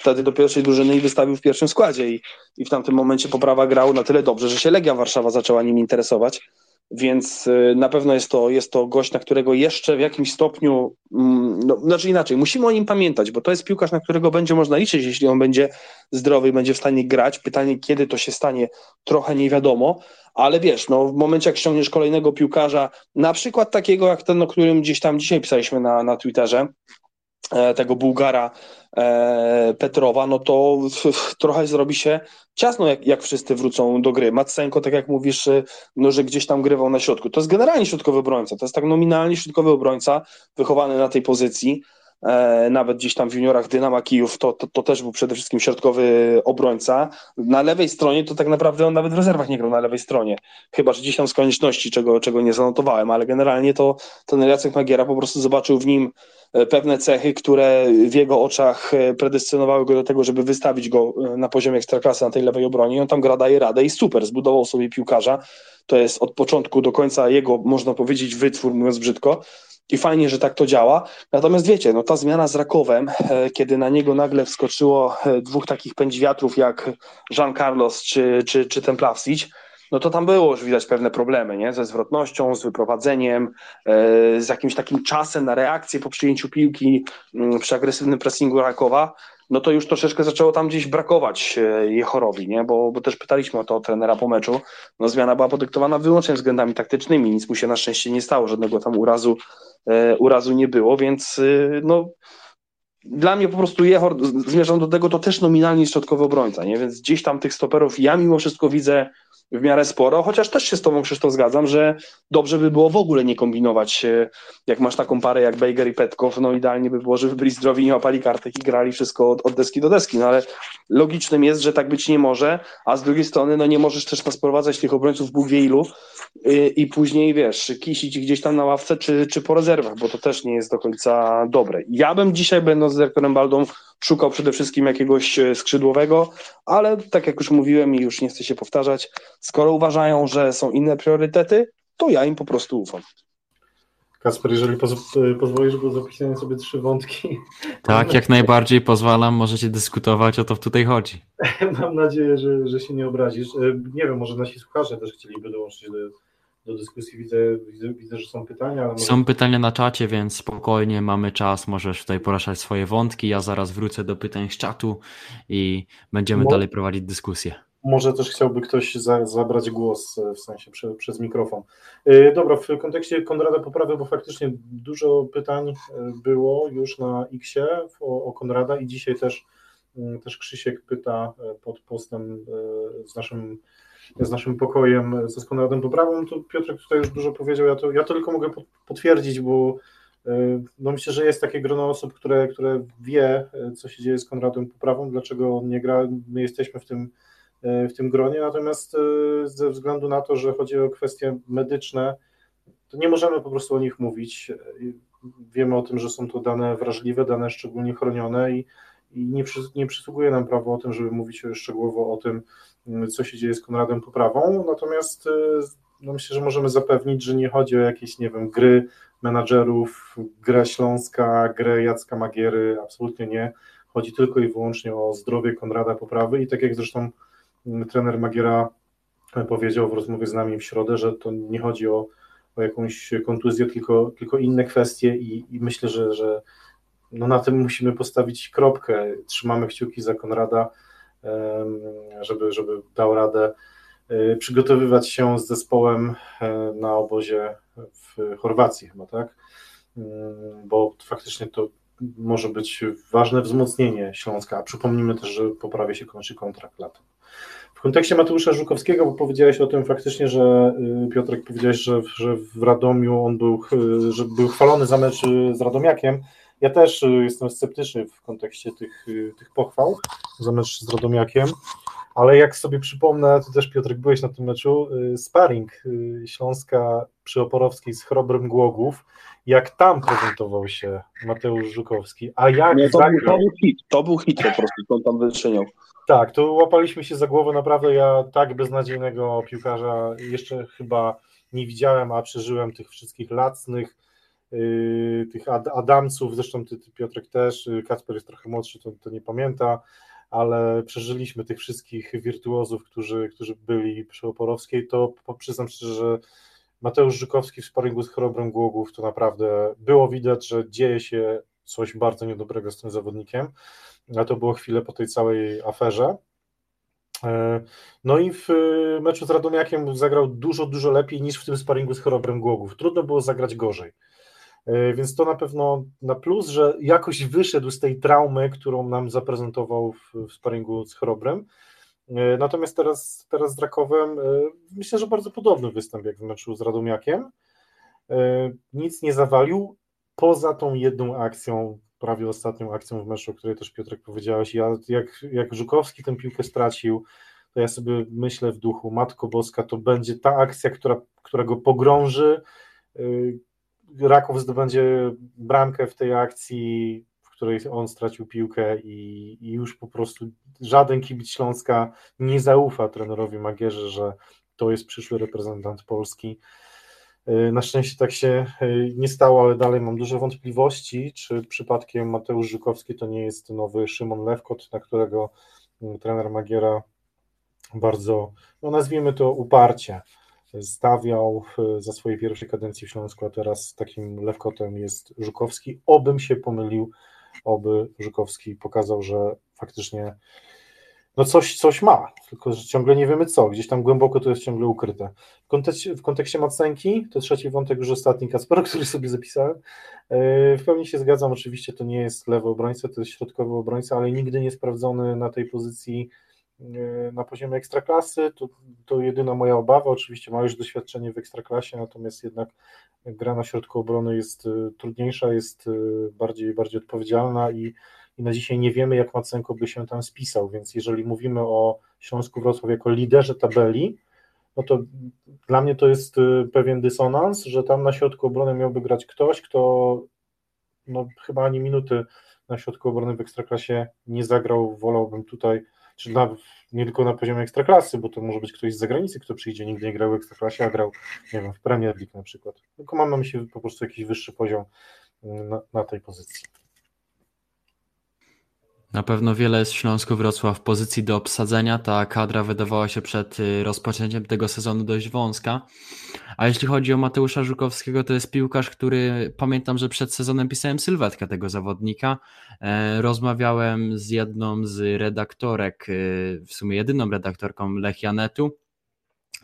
wtedy do pierwszej drużyny i wystawił w pierwszym składzie i, i w tamtym momencie poprawa grał na tyle dobrze, że się Legia Warszawa zaczęła nim interesować. Więc y, na pewno jest to, jest to gość, na którego jeszcze w jakimś stopniu, mm, no, znaczy inaczej, musimy o nim pamiętać, bo to jest piłkarz, na którego będzie można liczyć, jeśli on będzie zdrowy i będzie w stanie grać. Pytanie, kiedy to się stanie, trochę nie wiadomo, ale wiesz, no, w momencie jak ściągniesz kolejnego piłkarza, na przykład takiego jak ten, o którym gdzieś tam dzisiaj pisaliśmy na, na Twitterze, tego Bułgara e, Petrowa, no to trochę zrobi się ciasno, jak, jak wszyscy wrócą do gry. Matsenko, tak jak mówisz, y, no, że gdzieś tam grywał na środku. To jest generalnie środkowy obrońca, to jest tak nominalnie środkowy obrońca, wychowany na tej pozycji. E, nawet gdzieś tam w juniorach Dynama Kijów to, to, to, też był przede wszystkim środkowy obrońca. Na lewej stronie to tak naprawdę on nawet w rezerwach nie grał na lewej stronie. Chyba, że gdzieś tam z konieczności, czego, czego nie zanotowałem, ale generalnie to ten Jacek Magiera po prostu zobaczył w nim E, pewne cechy, które w jego oczach e, predestynowały go do tego, żeby wystawić go na poziomie ekstraklasy na tej lewej obronie. On tam gra, daje radę i super, zbudował sobie piłkarza. To jest od początku do końca jego, można powiedzieć, wytwór, mówiąc brzydko. I fajnie, że tak to działa. Natomiast wiecie, no ta zmiana z Rakowem, kiedy na niego nagle wskoczyło dwóch takich pędźwiatrów jak Jean Carlos czy, czy, czy ten Plavsic, no to tam było już widać pewne problemy, nie? Ze zwrotnością, z wyprowadzeniem, e, z jakimś takim czasem na reakcję po przyjęciu piłki mm, przy agresywnym pressingu Rakowa, no to już troszeczkę zaczęło tam gdzieś brakować e, Jechorowi, nie? Bo, bo też pytaliśmy o to trenera po meczu. No zmiana była podyktowana wyłącznie względami taktycznymi, nic mu się na szczęście nie stało, żadnego tam urazu, e, urazu nie było, więc no dla mnie po prostu Jechor, zmierzam do tego, to też nominalnie środkowy obrońca, nie? Więc gdzieś tam tych stoperów ja mimo wszystko widzę w miarę sporo, chociaż też się z Tobą, Krzysztof, zgadzam, że dobrze by było w ogóle nie kombinować, jak masz taką parę jak Bejger i Petkow, no idealnie by było, żeby byli zdrowi, nie łapali kartek i grali wszystko od, od, deski do deski, no ale logicznym jest, że tak być nie może, a z drugiej strony, no nie możesz też sprowadzać tych obrońców Bóg wie ilu yy, i później, wiesz, kisić gdzieś tam na ławce czy, czy po rezerwach, bo to też nie jest do końca dobre. Ja bym dzisiaj, będąc z dyrektorem Baldą, szukał przede wszystkim jakiegoś e, skrzydłowego, ale tak jak już mówiłem i już nie chcę się powtarzać, skoro uważają, że są inne priorytety, to ja im po prostu ufam. Kasper, jeżeli poz pozwolisz, bo zapisałem sobie trzy wątki. Tak, jak najbardziej pozwalam, możecie dyskutować, o to w tutaj chodzi. Mam nadzieję, że, że się nie obrazisz. E, nie wiem, może nasi słuchacze też chcieliby dołączyć do, do dyskusji. Widzę, widzę, widzę, że są pytania. Może... Są pytania na czacie, więc spokojnie, mamy czas, możesz tutaj poruszać swoje wątki. Ja zaraz wrócę do pytań z czatu i będziemy Mo dalej prowadzić dyskusję może też chciałby ktoś za, zabrać głos, e, w sensie prze, przez mikrofon. Yy, dobra, w kontekście Konrada Poprawy, bo faktycznie dużo pytań e, było już na Xie o, o Konrada i dzisiaj też, yy, też Krzysiek pyta pod postem z naszym z naszym pokojem, ze Konradem Poprawą, to Piotrek tutaj już dużo powiedział, ja to, ja to tylko mogę potwierdzić, bo no myślę, że jest takie grono osób, które, które wie, co się dzieje z Konradem Poprawą, dlaczego on nie gra, my jesteśmy w tym E, w tym gronie, natomiast ze względu na to, że chodzi o kwestie medyczne, to nie możemy po prostu o nich mówić. Wiemy o tym, że są to dane wrażliwe, dane szczególnie chronione i, i nie, przy, nie przysługuje nam prawo o tym, żeby mówić szczegółowo o tym, co się dzieje z Konradem Poprawą, natomiast no myślę, że możemy zapewnić, że nie chodzi o jakieś, nie wiem, gry menadżerów, grę Śląska, grę Jacka Magiery, absolutnie nie. Chodzi tylko i wyłącznie o zdrowie Konrada Poprawy. I tak jak zresztą trener Magiera powiedział w rozmowie z nami w środę, że to nie chodzi o, o jakąś kontuzję, tylko, tylko inne kwestie. I, i myślę, że, że no na tym musimy postawić kropkę. Trzymamy kciuki za Konrada, żeby, żeby dał radę e, przygotowywać się z zespołem e, na obozie w Chorwacji chyba, tak? Mm, bo faktycznie to może być ważne wzmocnienie Śląska, a przypomnijmy też, że poprawia się kończy kontrakt latem. W kontekście Mateusza Żukowskiego, bo powiedziałeś o tym faktycznie, że y, Piotrek powiedziałeś, że, że w Radomiu on był, y, że był chwalony za mecz y, z Radomiakiem. Ja też jestem sceptyczny w kontekście tych, tych pochwał za mecz z Radomiakiem, ale jak sobie przypomnę, ty też Piotrek byłeś na tym meczu, sparring Śląska przy Oporowskiej z Chrobrem Głogów, jak tam prezentował się Mateusz Żukowski, a jak Nie, to, był, to był hit, to był hit po prostu, on tam wyczyniał. Tak, to łapaliśmy się za głowę, naprawdę ja tak beznadziejnego piłkarza jeszcze chyba nie widziałem, a przeżyłem tych wszystkich lacnych, tych Ad Adamców, zresztą ty, ty, Piotrek też, y, Kacper jest trochę młodszy, to, to nie pamięta, ale przeżyliśmy tych wszystkich wirtuozów, którzy, którzy byli przy Oporowskiej, to przyznam szczerze, że Mateusz Żykowski w sparingu z Chorobrem Głogów to naprawdę było widać, że dzieje się coś bardzo niedobrego z tym zawodnikiem a to było chwilę po tej całej aferze. E, no i w meczu z Radomiakiem zagrał dużo, dużo lepiej niż w tym sparingu z Chorobrem Głogów. Trudno było zagrać gorzej. E, więc to na pewno na plus, że jakoś wyszedł z tej traumy, którą nam zaprezentował w, w sparingu z Chorobrem. Natomiast teraz, teraz z Rakowem myślę, że bardzo podobny występ jak w meczu z Radomiakiem. Nic nie zawalił, poza tą jedną akcją prawie ostatnią akcją w meczu, o której też Piotrek powiedziałeś. Ja, jak, jak Żukowski tę piłkę stracił, to ja sobie myślę w duchu, Matko Boska, to będzie ta akcja, która, która go pogrąży. Raków zdobędzie bramkę w tej akcji, w której on stracił piłkę i, i już po prostu żaden kibic Śląska nie zaufa trenerowi Magierze, że to jest przyszły reprezentant Polski. Y, na szczęście tak się y, nie stało, ale dalej mam duże wątpliwości, czy przypadkiem Mateusz Żukowski to nie jest nowy Szymon Lewkot, na którego mm, trener Magiera bardzo, no nazwijmy to uparcie, stawiał za swojej pierwszej kadencji w Śląsku, a teraz takim Lewkotem jest Żukowski. Obym się pomylił, oby Żukowski pokazał, że faktycznie no coś, coś ma, tylko że ciągle nie wiemy co, gdzieś tam głęboko to jest ciągle ukryte. W kontekście, w kontekście Macenki, to trzeci wątek już ostatni Kasper, który sobie zapisałem, e, w pełni się zgadzam, oczywiście to nie jest lewy obrońca, to jest środkowy obrońca, ale nigdy nie sprawdzony na tej pozycji e, na poziomie ekstraklasy, to, to jedyna moja obawa, oczywiście ma już doświadczenie w ekstraklasie, natomiast jednak gra na środku obrony jest e, trudniejsza, jest bardziej, bardziej odpowiedzialna i i na dzisiaj nie wiemy, jak Macenko by się tam spisał, więc jeżeli mówimy o Śląsku Wrocław jako liderze tabeli, no to dla mnie to jest y, pewien dysonans, że tam na środku obrony miałby grać ktoś, kto no, chyba ani minuty na środku obrony w Ekstraklasie nie zagrał, wolałbym tutaj czy na, nie tylko na poziomie ekstraklasy, bo to może być ktoś z zagranicy, kto przyjdzie, nigdy nie grał w ekstraklasie, a grał, nie wiem, w Premier League na przykład. Tylko mam na myśli po prostu jakiś wyższy poziom na, na tej pozycji. Na pewno wiele jest w Śląsku Wrocław w pozycji do obsadzenia. Ta kadra wydawała się przed y, rozpoczęciem tego sezonu dość wąska. A jeśli chodzi o Mateusza Żukowskiego, to jest piłkarz, który pamiętam, że przed sezonem pisałem sylwetkę tego zawodnika. E, rozmawiałem z jedną z redaktorek, y, w sumie jedyną redaktorką Lechianetu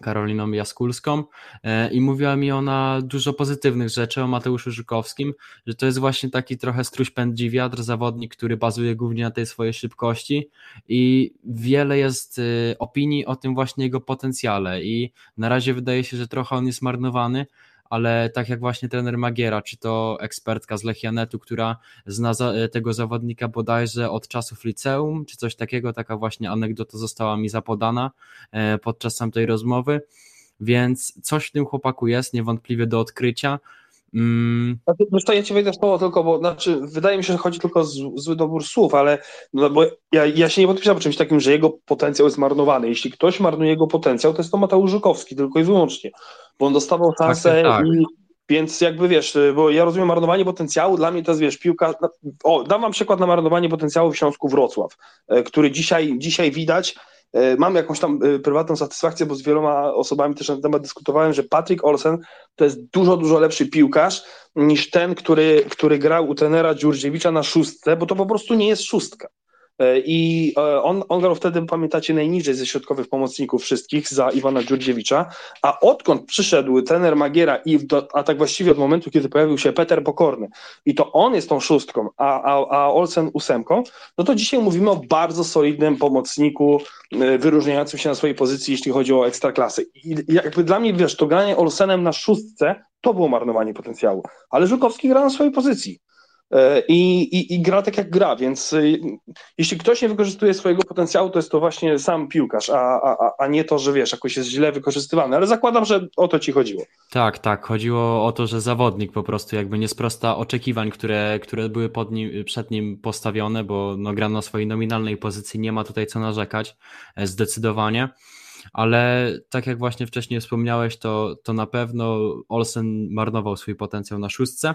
Karoliną Jaskulską e, i mówiła mi ona dużo pozytywnych rzeczy o Mateuszu Żukowskim, że to jest właśnie taki trochę struś pędzi wiatr, zawodnik, który bazuje głównie na tej swojej szybkości i wiele jest y, opinii o tym właśnie jego potencjale. I na razie wydaje się, że trochę on jest marnowany, ale tak jak właśnie trener Magiera, czy to ekspertka z Lechianetu, która zna za, tego zawodnika bodajże od czasów liceum, czy coś takiego, taka właśnie anegdota została mi zapodana e, podczas tamtej rozmowy, więc coś w tym chłopaku jest niewątpliwie do odkrycia, Mm. Znaczy, ja ci wejdę w słowo tylko, bo znaczy, wydaje mi się, że chodzi tylko o zły dobór słów, ale no, bo ja, ja się nie podpisałem czymś takim, że jego potencjał jest marnowany. Jeśli ktoś marnuje jego potencjał, to jest to Mateusz Żukowski, tylko i wyłącznie, bo on dostawał tak, szansę tak, tak. i więc jakby wiesz, bo ja rozumiem marnowanie potencjału, dla mnie to jest wiesz, piłka. O, dam wam przykład na marnowanie potencjału w Śląsku Wrocław, e, który dzisiaj, dzisiaj widać, mam jakąś tam e, prywatną satysfakcję, bo z wieloma osobami też na ten temat dyskutowałem, że Patrick Olsen to jest dużo, dużo lepszy piłkarz niż ten, który, który grał u trenera Dziurdziewicza na szóstce, bo to po prostu nie jest szóstka. E, I e, on, on grał wtedy, pamiętacie, najniżej ze środkowych pomocników wszystkich za Iwana Dziurdziewicza, a odkąd przyszedł trener Magiera i do, a tak właściwie od momentu, kiedy pojawił się Peter Pokorny i to on jest tą szóstką, a, a, a Olsen ósemką, no to dzisiaj mówimy o bardzo solidnym pomocniku e, wyróżniającym się na swojej pozycji, jeśli chodzi o ekstraklasy. I jakby dla mnie, wiesz, to granie Olsenem na szóstce to było marnowanie potencjału, ale Żukowski gra na swojej pozycji. E, i, i, i gra tak jak gra, więc y, jeśli ktoś nie wykorzystuje swojego potencjału, to jest to właśnie sam piłkarz, a, a, a nie to, że wiesz, jakoś jest źle wykorzystywany, ale zakładam, że o to ci chodziło. Tak, tak, chodziło o to, że zawodnik po prostu jakby nie sprosta oczekiwań, które, które były pod nim, przed nim postawione, bo no, gra na swojej nominalnej pozycji, nie ma tutaj co narzekać, e, zdecydowanie ale tak jak właśnie wcześniej wspomniałeś, to, to na pewno Olsen marnował swój potencjał na szóstce,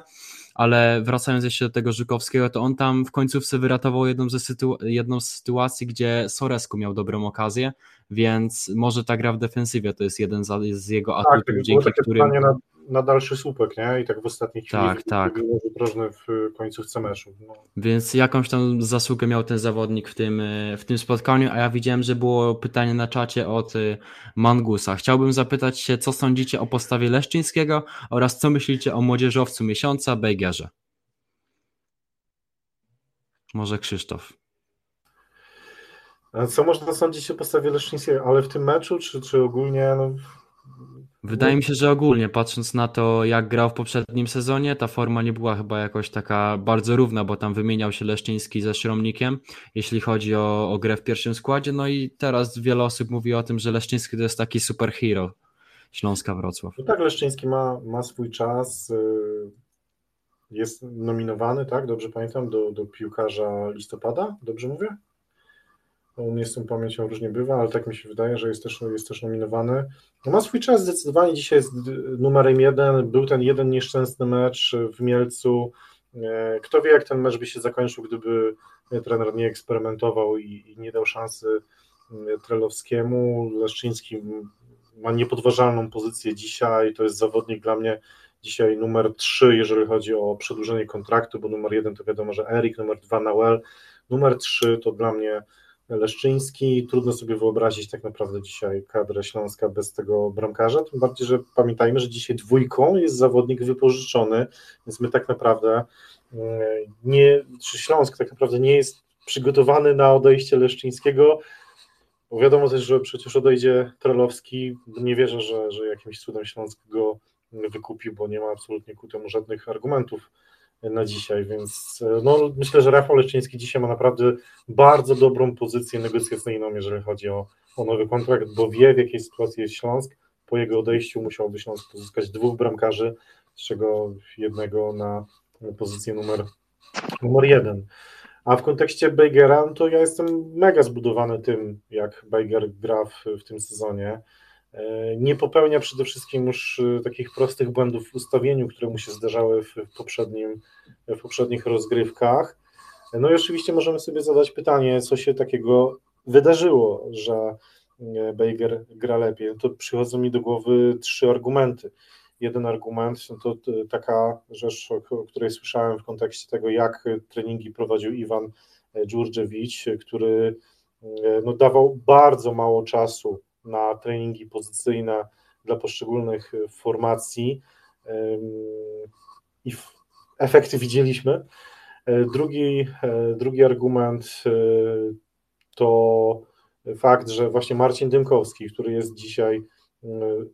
ale wracając jeszcze do tego Żukowskiego, to on tam w końcówce wyratował jedną, ze sytu- jedną z sytuacji, gdzie Soresku miał dobrą okazję, więc może ta gra w defensywie to jest jeden z jego tak, atutów, tak, dzięki którym... Na, na dalszy słupek, nie? I tak w ostatniej chwili tak, tak. drożny w końcówce meczu. No. Więc jakąś tam zasługę miał ten zawodnik w tym, w tym spotkaniu, a ja widziałem, że było pytanie na czacie od y, Mangusa. Chciałbym zapytać się, co sądzicie o postawie Leszczyńskiego oraz co myślicie o młodzieżowcu miesiąca Bejgerze? Może Krzysztof. Co można sądzić o postawie Leszczyńskiego, ale w tym meczu, czy, czy ogólnie? No, Wydaje mi się, że ogólnie patrząc na to, jak grał w poprzednim sezonie, ta forma nie była chyba jakoś taka bardzo równa, bo tam wymieniał się Leszczyński ze Śromnikiem, jeśli chodzi o, o grę w pierwszym składzie. No i teraz wiele osób mówi o tym, że Leszczyński to jest taki superhero Śląska Wrocław. No tak, Leszczyński ma, ma swój czas. Y, jest nominowany, tak? Dobrze pamiętam, do, do piłkarza listopada, dobrze mówię? No, z tą pamięcią różnie bywa, ale tak mi się wydaje, że jest też, jest też nominowany. No ma swój czas, zdecydowanie dzisiaj jest numerem jeden. Był ten jeden nieszczęsny mecz w Mielcu. E, kto wie, jak ten mecz by się zakończył, gdyby trener nie eksperymentował i, i nie dał szansy e, Trelowskiemu. Leszczyński ma niepodważalną pozycję dzisiaj. To jest zawodnik dla mnie dzisiaj numer 3, jeżeli chodzi o przedłużenie kontraktu, bo numer 1 to wiadomo, że Erik, numer 2 Nawel, numer 3 to dla mnie Leszczyński. Trudno sobie wyobrazić tak naprawdę dzisiaj kadrę Śląska bez tego bramkarza, tym bardziej, że pamiętajmy, że dzisiaj dwójką jest zawodnik wypożyczony, więc my tak naprawdę mm, nie, czy Śląsk tak naprawdę nie jest przygotowany na odejście Leszczyńskiego, bo wiadomo też, że przecież odejdzie Trelowski, nie wierzę, że, że jakimś cudem Śląsk go wykupił, bo nie ma absolutnie ku temu żadnych argumentów na dzisiaj, więc no, myślę, że Rafał Leszczyński dzisiaj ma naprawdę bardzo dobrą pozycję negocjacyjną, jeżeli chodzi o, o nowy kontrakt, bo wie w jakiej sytuacji jest Śląsk. Po jego odejściu musiałby Śląsk pozyskać dwóch bramkarzy, z czego jednego na pozycję numer, numer jeden. A w kontekście Bejgera, no to ja jestem mega zbudowany tym, jak Bejger gra w, w tym sezonie. E, nie popełnia przede wszystkim już e, takich prostych błędów w ustawieniu, które mu się zdarzały w, poprzednim, w poprzednich rozgrywkach. No i oczywiście możemy sobie zadać pytanie, co się takiego wydarzyło, że e, Bejger gra lepiej. No to przychodzą mi do głowy trzy argumenty. Jeden argument no to taka rzecz, o której słyszałem w kontekście tego, jak treningi prowadził Iwan Dżurdziewicz, który no, dawał bardzo mało czasu na treningi pozycyjne dla poszczególnych e, formacji i efekty widzieliśmy. E, drugi, e, drugi argument to fakt, że właśnie Marcin Dymkowski, który jest dzisiaj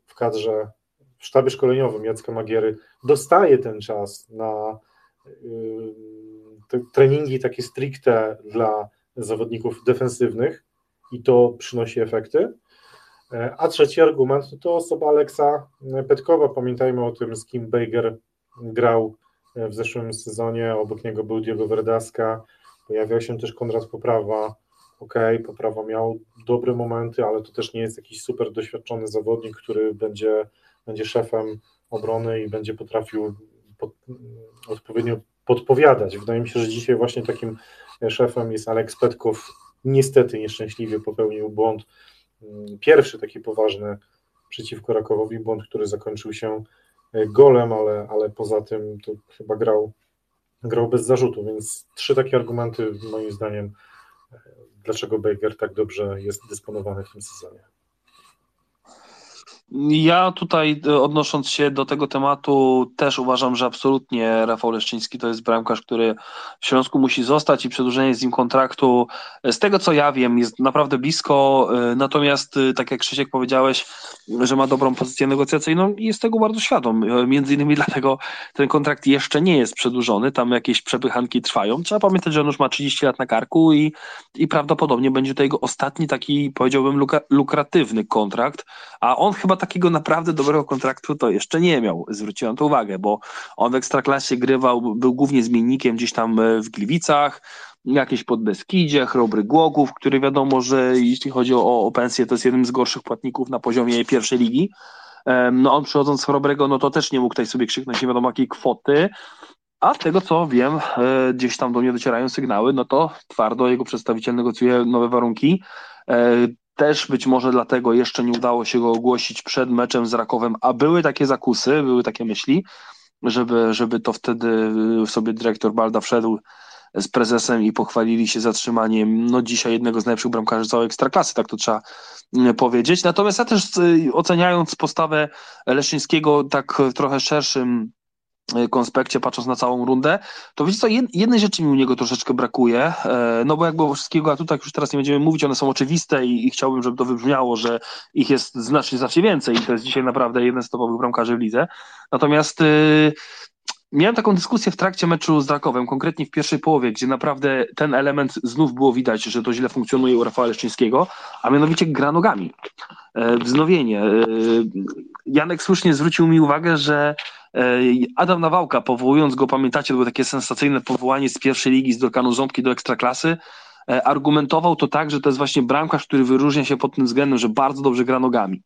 w kadrze w sztabie szkoleniowym Jacka Magiery, dostaje ten czas na treningi takie stricte dla zawodników defensywnych i to przynosi efekty. E, a trzeci argument to osoba Aleksa Petkowa. Pamiętajmy o tym, z kim Bejger grał e, w zeszłym sezonie. Obok niego był Diego Verdaska. Pojawiał się też Konrad Poprawa. Ok, Poprawa miał dobre momenty, ale to też nie jest jakiś super doświadczony zawodnik, który będzie, będzie szefem obrony i będzie potrafił pod, odpowiednio podpowiadać. Wydaje mi się, że dzisiaj właśnie takim szefem jest Aleks Petkow. Niestety nieszczęśliwie popełnił błąd pierwszy taki poważny przeciwko Rakowowi, błąd, który zakończył się e, golem, ale, ale poza tym to chyba grał, grał bez zarzutu, więc trzy takie argumenty moim zdaniem, e, dlaczego Baker tak dobrze jest dysponowany w tym sezonie. Ja tutaj e, odnosząc się do tego tematu też uważam, że absolutnie Rafał Leszczyński to jest bramkarz, który w Śląsku musi zostać i przedłużenie z nim kontraktu e, z tego co ja wiem jest naprawdę blisko, e, natomiast tak jak Krzysiek powiedziałeś, że ma dobrą pozycję negocjacyjną i jest tego bardzo świadom, między innymi dlatego ten kontrakt jeszcze nie jest przedłużony, tam jakieś przepychanki trwają, trzeba pamiętać, że on już ma 30 lat na karku i, i prawdopodobnie będzie to jego ostatni taki powiedziałbym lukratywny kontrakt, a on chyba takiego naprawdę dobrego kontraktu to jeszcze nie miał. Zwróciłem to uwagę, bo on w Ekstraklasie grywał, był głównie zmiennikiem gdzieś tam e, w Gliwicach, jakieś pod Beskidzie, Chrobry Głogów, który wiadomo, że jeśli chodzi o, o pensję, to jest jednym z gorszych płatników na poziomie pierwszej ligi. No on przychodząc z Chrobrego, no to też nie mógł tutaj sobie krzyknąć nie wiadomo jakiej kwoty, a z tego co wiem, e, gdzieś tam do mnie docierają sygnały, no to twardo jego przedstawiciel negocjuje nowe warunki. Też być może dlatego jeszcze nie udało się go ogłosić przed meczem z Rakowem, a były takie zakusy, były takie myśli, żeby, żeby to wtedy sobie dyrektor Balda wszedł z prezesem i pochwalili się zatrzymaniem no dzisiaj jednego z najlepszych bramkarzy całej ekstraklasy, tak to trzeba mm, powiedzieć. Natomiast ja też y, oceniając postawę Leszyńskiego tak w trochę szerszym konspekcie, patrząc na całą rundę, to wiecie co, jednej rzeczy mi u niego troszeczkę brakuje, e, no bo jakby wszystkiego atutach już teraz nie będziemy mówić, one są oczywiste i, i chciałbym, żeby to wybrzmiało, że ich jest znacznie, znacznie więcej i to jest dzisiaj naprawdę jeden z topowych bramkarzy w lidze. Natomiast yy, miałem taką dyskusję w trakcie meczu z Rakowem, konkretnie w pierwszej połowie, gdzie naprawdę ten element znów było widać, że to źle funkcjonuje u Rafała Leszczyńskiego, a mianowicie gra nogami. Wznowienie. Janek słusznie zwrócił mi uwagę, że E, Adam Nawałka, powołując go, pamiętacie, to było takie sensacyjne powołanie z pierwszej ligi z Dorkanu Ząbki do Ekstraklasy, e, argumentował to tak, że to jest właśnie bramkarz, który wyróżnia się pod tym względem, że bardzo dobrze gra nogami.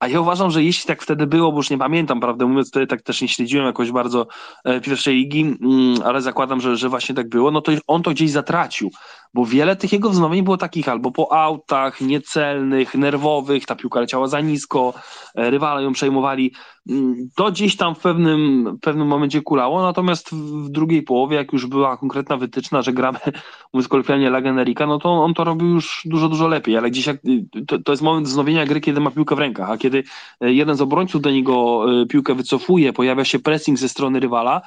A ja uważam, że jeśli tak wtedy było, bo już nie pamiętam, prawdę mówiąc, wtedy tak też nie śledziłem jakoś bardzo e, pierwszej ligi, mm, ale zakładam, że, że właśnie tak było, no to on to gdzieś zatracił, bo wiele tych jego wznowień było takich albo po autach, niecelnych, nerwowych, ta piłka leciała za nisko, rywale ją przejmowali. Mm, to gdzieś tam w pewnym, pewnym momencie kulało, natomiast w drugiej połowie, jak już była konkretna wytyczna, że gramy, mówiąc kolokwialnie, La Generika, no to on to robił już dużo, dużo lepiej, ale gdzieś jak, to, to jest moment wznowienia gry, kiedy ma piłkę w rękach, a kiedy e, jeden z obrońców do niego e, piłkę wycofuje, pojawia się pressing ze strony rywala,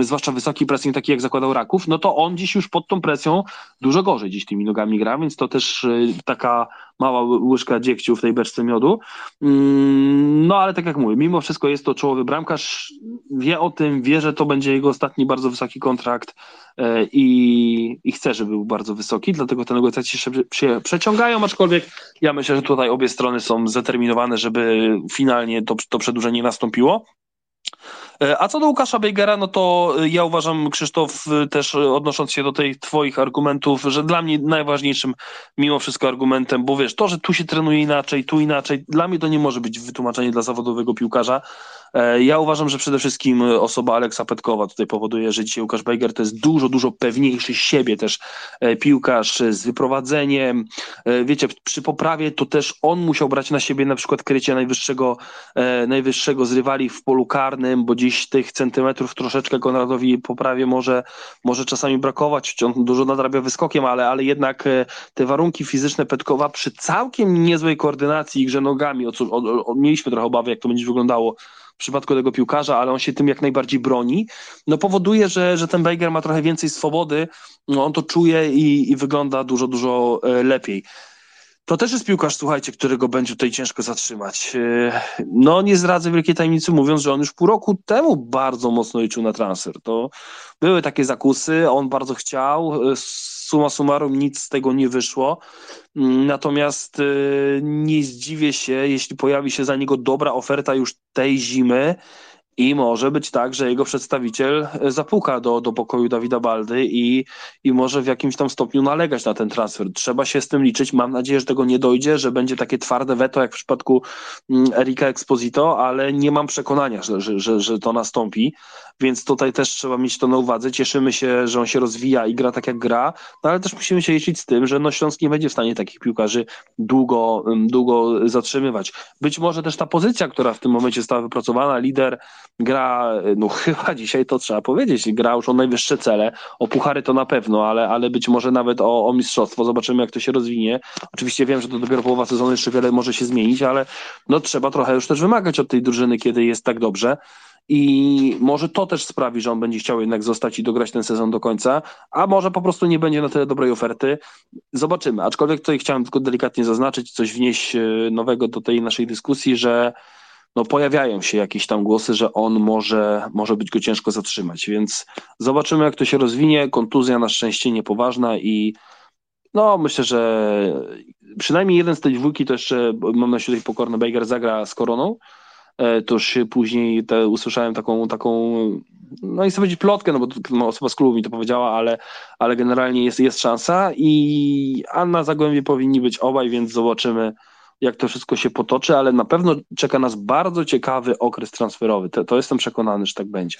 zwłaszcza wysoki pressing, taki jak zakładał Raków, no to on dziś już pod tą presją dużo gorzej dziś tymi nogami gra, więc to też e, taka mała łyżka dziegciu w tej beczce miodu. Mm, no ale tak jak mówię, mimo wszystko jest to czołowy bramkarz, wie o tym, wie, że to będzie jego ostatni bardzo wysoki kontrakt e, i, i chce, żeby był bardzo wysoki, dlatego te negocjacje się przeciągają, aczkolwiek ja myślę, że tutaj obie strony są zdeterminowane, żeby finalnie to, to przedłużenie nastąpiło. E, a co do Łukasza Bejgera, no to e, ja uważam, Krzysztof, e, też odnosząc się do tych twoich argumentów, że dla mnie najważniejszym mimo wszystko argumentem, bo wiesz, to, że tu się trenuje inaczej, tu inaczej, dla mnie to nie może być wytłumaczenie dla zawodowego piłkarza. Ja uważam, że przede wszystkim osoba Aleksa Petkowa tutaj powoduje, że dzisiaj Łukasz Bejger to jest dużo, dużo pewniejszy siebie też piłkarz z wyprowadzeniem. Wiecie, przy poprawie to też on musiał brać na siebie na przykład krycie najwyższego, najwyższego z rywali w polu karnym, bo dziś tych centymetrów troszeczkę Konradowi poprawie może, może czasami brakować, on dużo nadrabia wyskokiem, ale, ale jednak e, te warunki fizyczne Petkowa przy całkiem niezłej koordynacji i grze nogami, o co, o, o, mieliśmy trochę obawy, jak to będzie wyglądało przypadku tego piłkarza, ale on się tym jak najbardziej broni, no powoduje, że, że ten Bejger ma trochę więcej swobody, no on to czuje i, i wygląda dużo, dużo e, lepiej. To też jest piłkarz, słuchajcie, którego będzie tutaj ciężko zatrzymać. E, no, nie zdradzę wielkiej tajemnicy, mówiąc, że on już pół roku temu bardzo mocno liczył na transfer. To były takie zakusy, on bardzo chciał. Suma summarum nic z tego nie wyszło. Mm, natomiast e, nie zdziwię się, jeśli pojawi się za niego dobra oferta już tej zimy i może być tak, że jego przedstawiciel zapuka do, do pokoju Dawida Baldy i, i może w jakimś tam stopniu nalegać na ten transfer. Trzeba się z tym liczyć. Mam nadzieję, że tego nie dojdzie, że będzie takie twarde weto jak w przypadku mm, Erika Exposito, ale nie mam przekonania, że, że, że, że to nastąpi. Więc tutaj też trzeba mieć to na uwadze. Cieszymy się, że on się rozwija i gra tak jak gra, no ale też musimy się liczyć z tym, że no Śląsk nie będzie w stanie takich piłkarzy długo, długo zatrzymywać. Być może też ta pozycja, która w tym momencie została wypracowana, lider gra, no chyba dzisiaj to trzeba powiedzieć, gra już o najwyższe cele, o puchary to na pewno, ale, ale być może nawet o, o mistrzostwo, zobaczymy jak to się rozwinie. Oczywiście wiem, że to dopiero połowa sezonu, jeszcze wiele może się zmienić, ale no trzeba trochę już też wymagać od tej drużyny, kiedy jest tak dobrze. I może to też sprawi, że on będzie chciał jednak zostać i dograć ten sezon do końca, a może po prostu nie będzie na tyle dobrej oferty. Zobaczymy. Aczkolwiek tutaj chciałem tylko delikatnie zaznaczyć, coś wnieść e, nowego do tej naszej dyskusji, że no pojawiają się jakieś tam głosy, że on może, może być go ciężko zatrzymać, więc zobaczymy jak to się rozwinie, kontuzja na szczęście niepoważna i no myślę, że przynajmniej jeden z tej dwójki to jeszcze, mam na myśli tutaj pokorny Bejger zagra z Koroną, e, to już później te, usłyszałem taką, taką no i chcę powiedzieć plotkę, no bo to, osoba z klubu mi to powiedziała, ale, ale generalnie jest, jest szansa i Anna Zagłębie powinni być obaj, więc zobaczymy, jak to wszystko się potoczy, ale na pewno czeka nas bardzo ciekawy okres transferowy. To, to jestem przekonany, że tak będzie.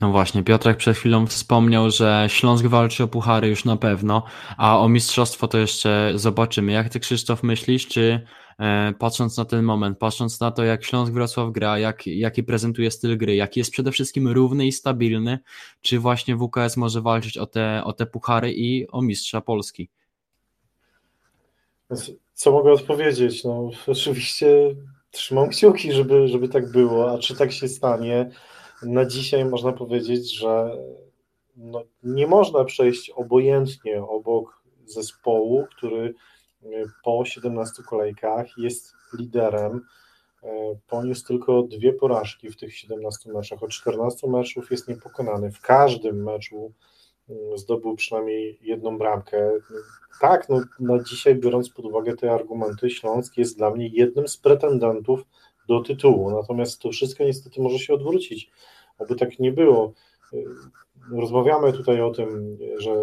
No właśnie, Piotrek przed chwilą wspomniał, że Śląsk walczy o puchary już na pewno, a o mistrzostwo to jeszcze zobaczymy. Jak ty Krzysztof myślisz, czy E, patrząc na ten moment, patrząc na to, jak Śląsk Wrocław gra, jak, jaki prezentuje styl gry, jaki jest przede wszystkim równy i stabilny, czy właśnie WKS może walczyć o te, o te puchary i o mistrza Polski? Co mogę odpowiedzieć? No, oczywiście trzymam kciuki, żeby, żeby tak było, a czy tak się stanie? Na dzisiaj można powiedzieć, że no, nie można przejść obojętnie obok zespołu, który po 17 kolejkach, jest liderem. E, poniósł tylko dwie porażki w tych 17 meczach. Od 14 meczów jest niepokonany. W każdym meczu mm, zdobył przynajmniej jedną bramkę. Tak, no, na dzisiaj, biorąc pod uwagę te argumenty, Śląsk jest dla mnie jednym z pretendentów do tytułu. Natomiast to wszystko niestety może się odwrócić. Oby tak nie było. E, rozmawiamy tutaj o tym, że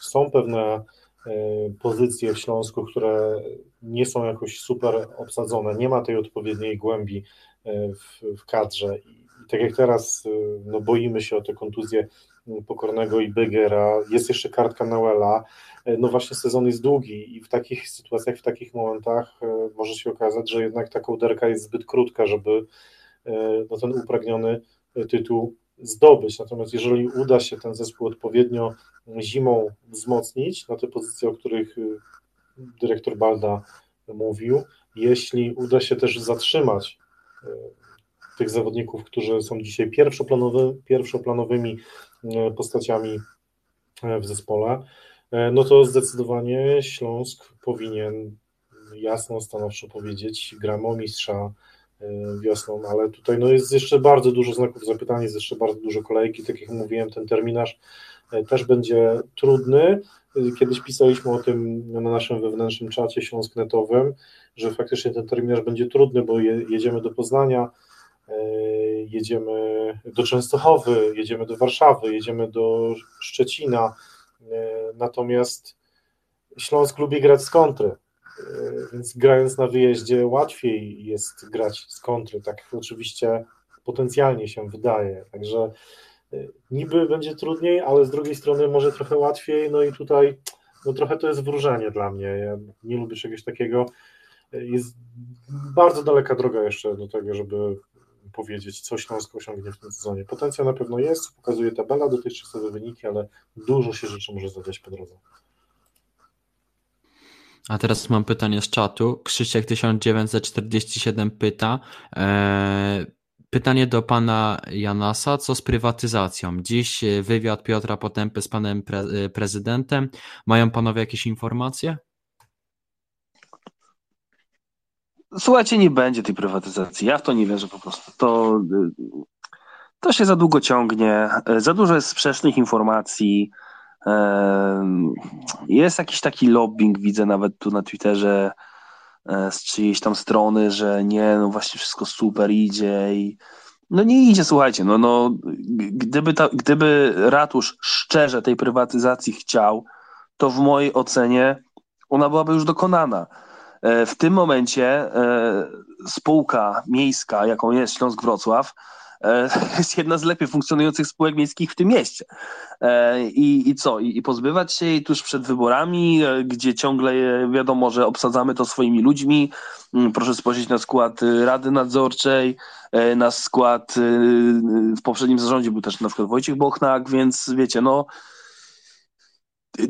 są pewne E, pozycje w Śląsku, które nie są jakoś super obsadzone, nie ma tej odpowiedniej głębi e, w, w kadrze. I tak jak teraz no boimy się o tę kontuzję Pokornego i Bygera, jest jeszcze kartka Nauela, no właśnie sezon jest długi i w takich sytuacjach, w takich momentach może się okazać, że jednak ta kołderka jest zbyt krótka, żeby no, ten upragniony tytuł zdobyć. Natomiast jeżeli uda się ten zespół odpowiednio zimą wzmocnić na te pozycje, o których dyrektor Balda mówił, jeśli uda się też zatrzymać tych zawodników, którzy są dzisiaj pierwszoplanowy, pierwszoplanowymi y, postaciami w zespole, no to zdecydowanie Śląsk powinien jasno, stanowczo powiedzieć, gramy o mistrza wiosną, ale tutaj no, jest jeszcze bardzo dużo znaków zapytania, jest jeszcze bardzo dużo kolejki, tak jak mówiłem, ten terminarz też będzie trudny. Kiedyś pisaliśmy o tym na naszym wewnętrznym czacie śląsknetowym, że faktycznie ten terminarz będzie trudny, bo jedziemy do Poznania, jedziemy do Częstochowy, jedziemy do Warszawy, jedziemy do Szczecina, natomiast Śląsk lubi grać z kontry, e, więc grając na wyjeździe łatwiej jest grać z kontry, tak oczywiście potencjalnie się wydaje, także e, niby będzie trudniej, ale z drugiej strony może trochę łatwiej, no i tutaj no trochę to jest wróżenie dla mnie, ja nie lubię czegoś takiego, e, jest bardzo daleka droga jeszcze do tego, żeby powiedzieć, co Śląsk osiągnie w tym sezonie. Potencjał na pewno jest, pokazuje tabela, dotychczasowe wyniki, ale dużo się rzeczy może zadać po drodze. A teraz mam pytanie z czatu. Krzysiek 1947 pyta. E, pytanie do pana Janasa. Co z prywatyzacją? Dziś e, wywiad Piotra Potępy z panem pre e, prezydentem. Mają panowie jakieś informacje? Słuchajcie, nie będzie tej prywatyzacji. Ja w to nie wierzę po prostu. To, to się za długo ciągnie. Za dużo jest sprzecznych informacji. Jest jakiś taki lobbying, widzę nawet tu na Twitterze e, z czyjejś tam strony, że nie, no właśnie wszystko super idzie i no nie idzie, słuchajcie, no, no gdyby, ta, gdyby ratusz szczerze tej prywatyzacji chciał, to w mojej ocenie ona byłaby już dokonana. E, w tym momencie e, spółka miejska, jaką jest Śląsk Wrocław, E, jest jedna z lepiej funkcjonujących spółek miejskich w tym mieście. I, i co? I, I pozbywać się jej tuż przed wyborami, gdzie ciągle wiadomo, że obsadzamy to swoimi ludźmi. Mm, proszę spojrzeć na skład Rady Nadzorczej, na skład w poprzednim zarządzie był też na przykład Wojciech Bochnak, więc wiecie, no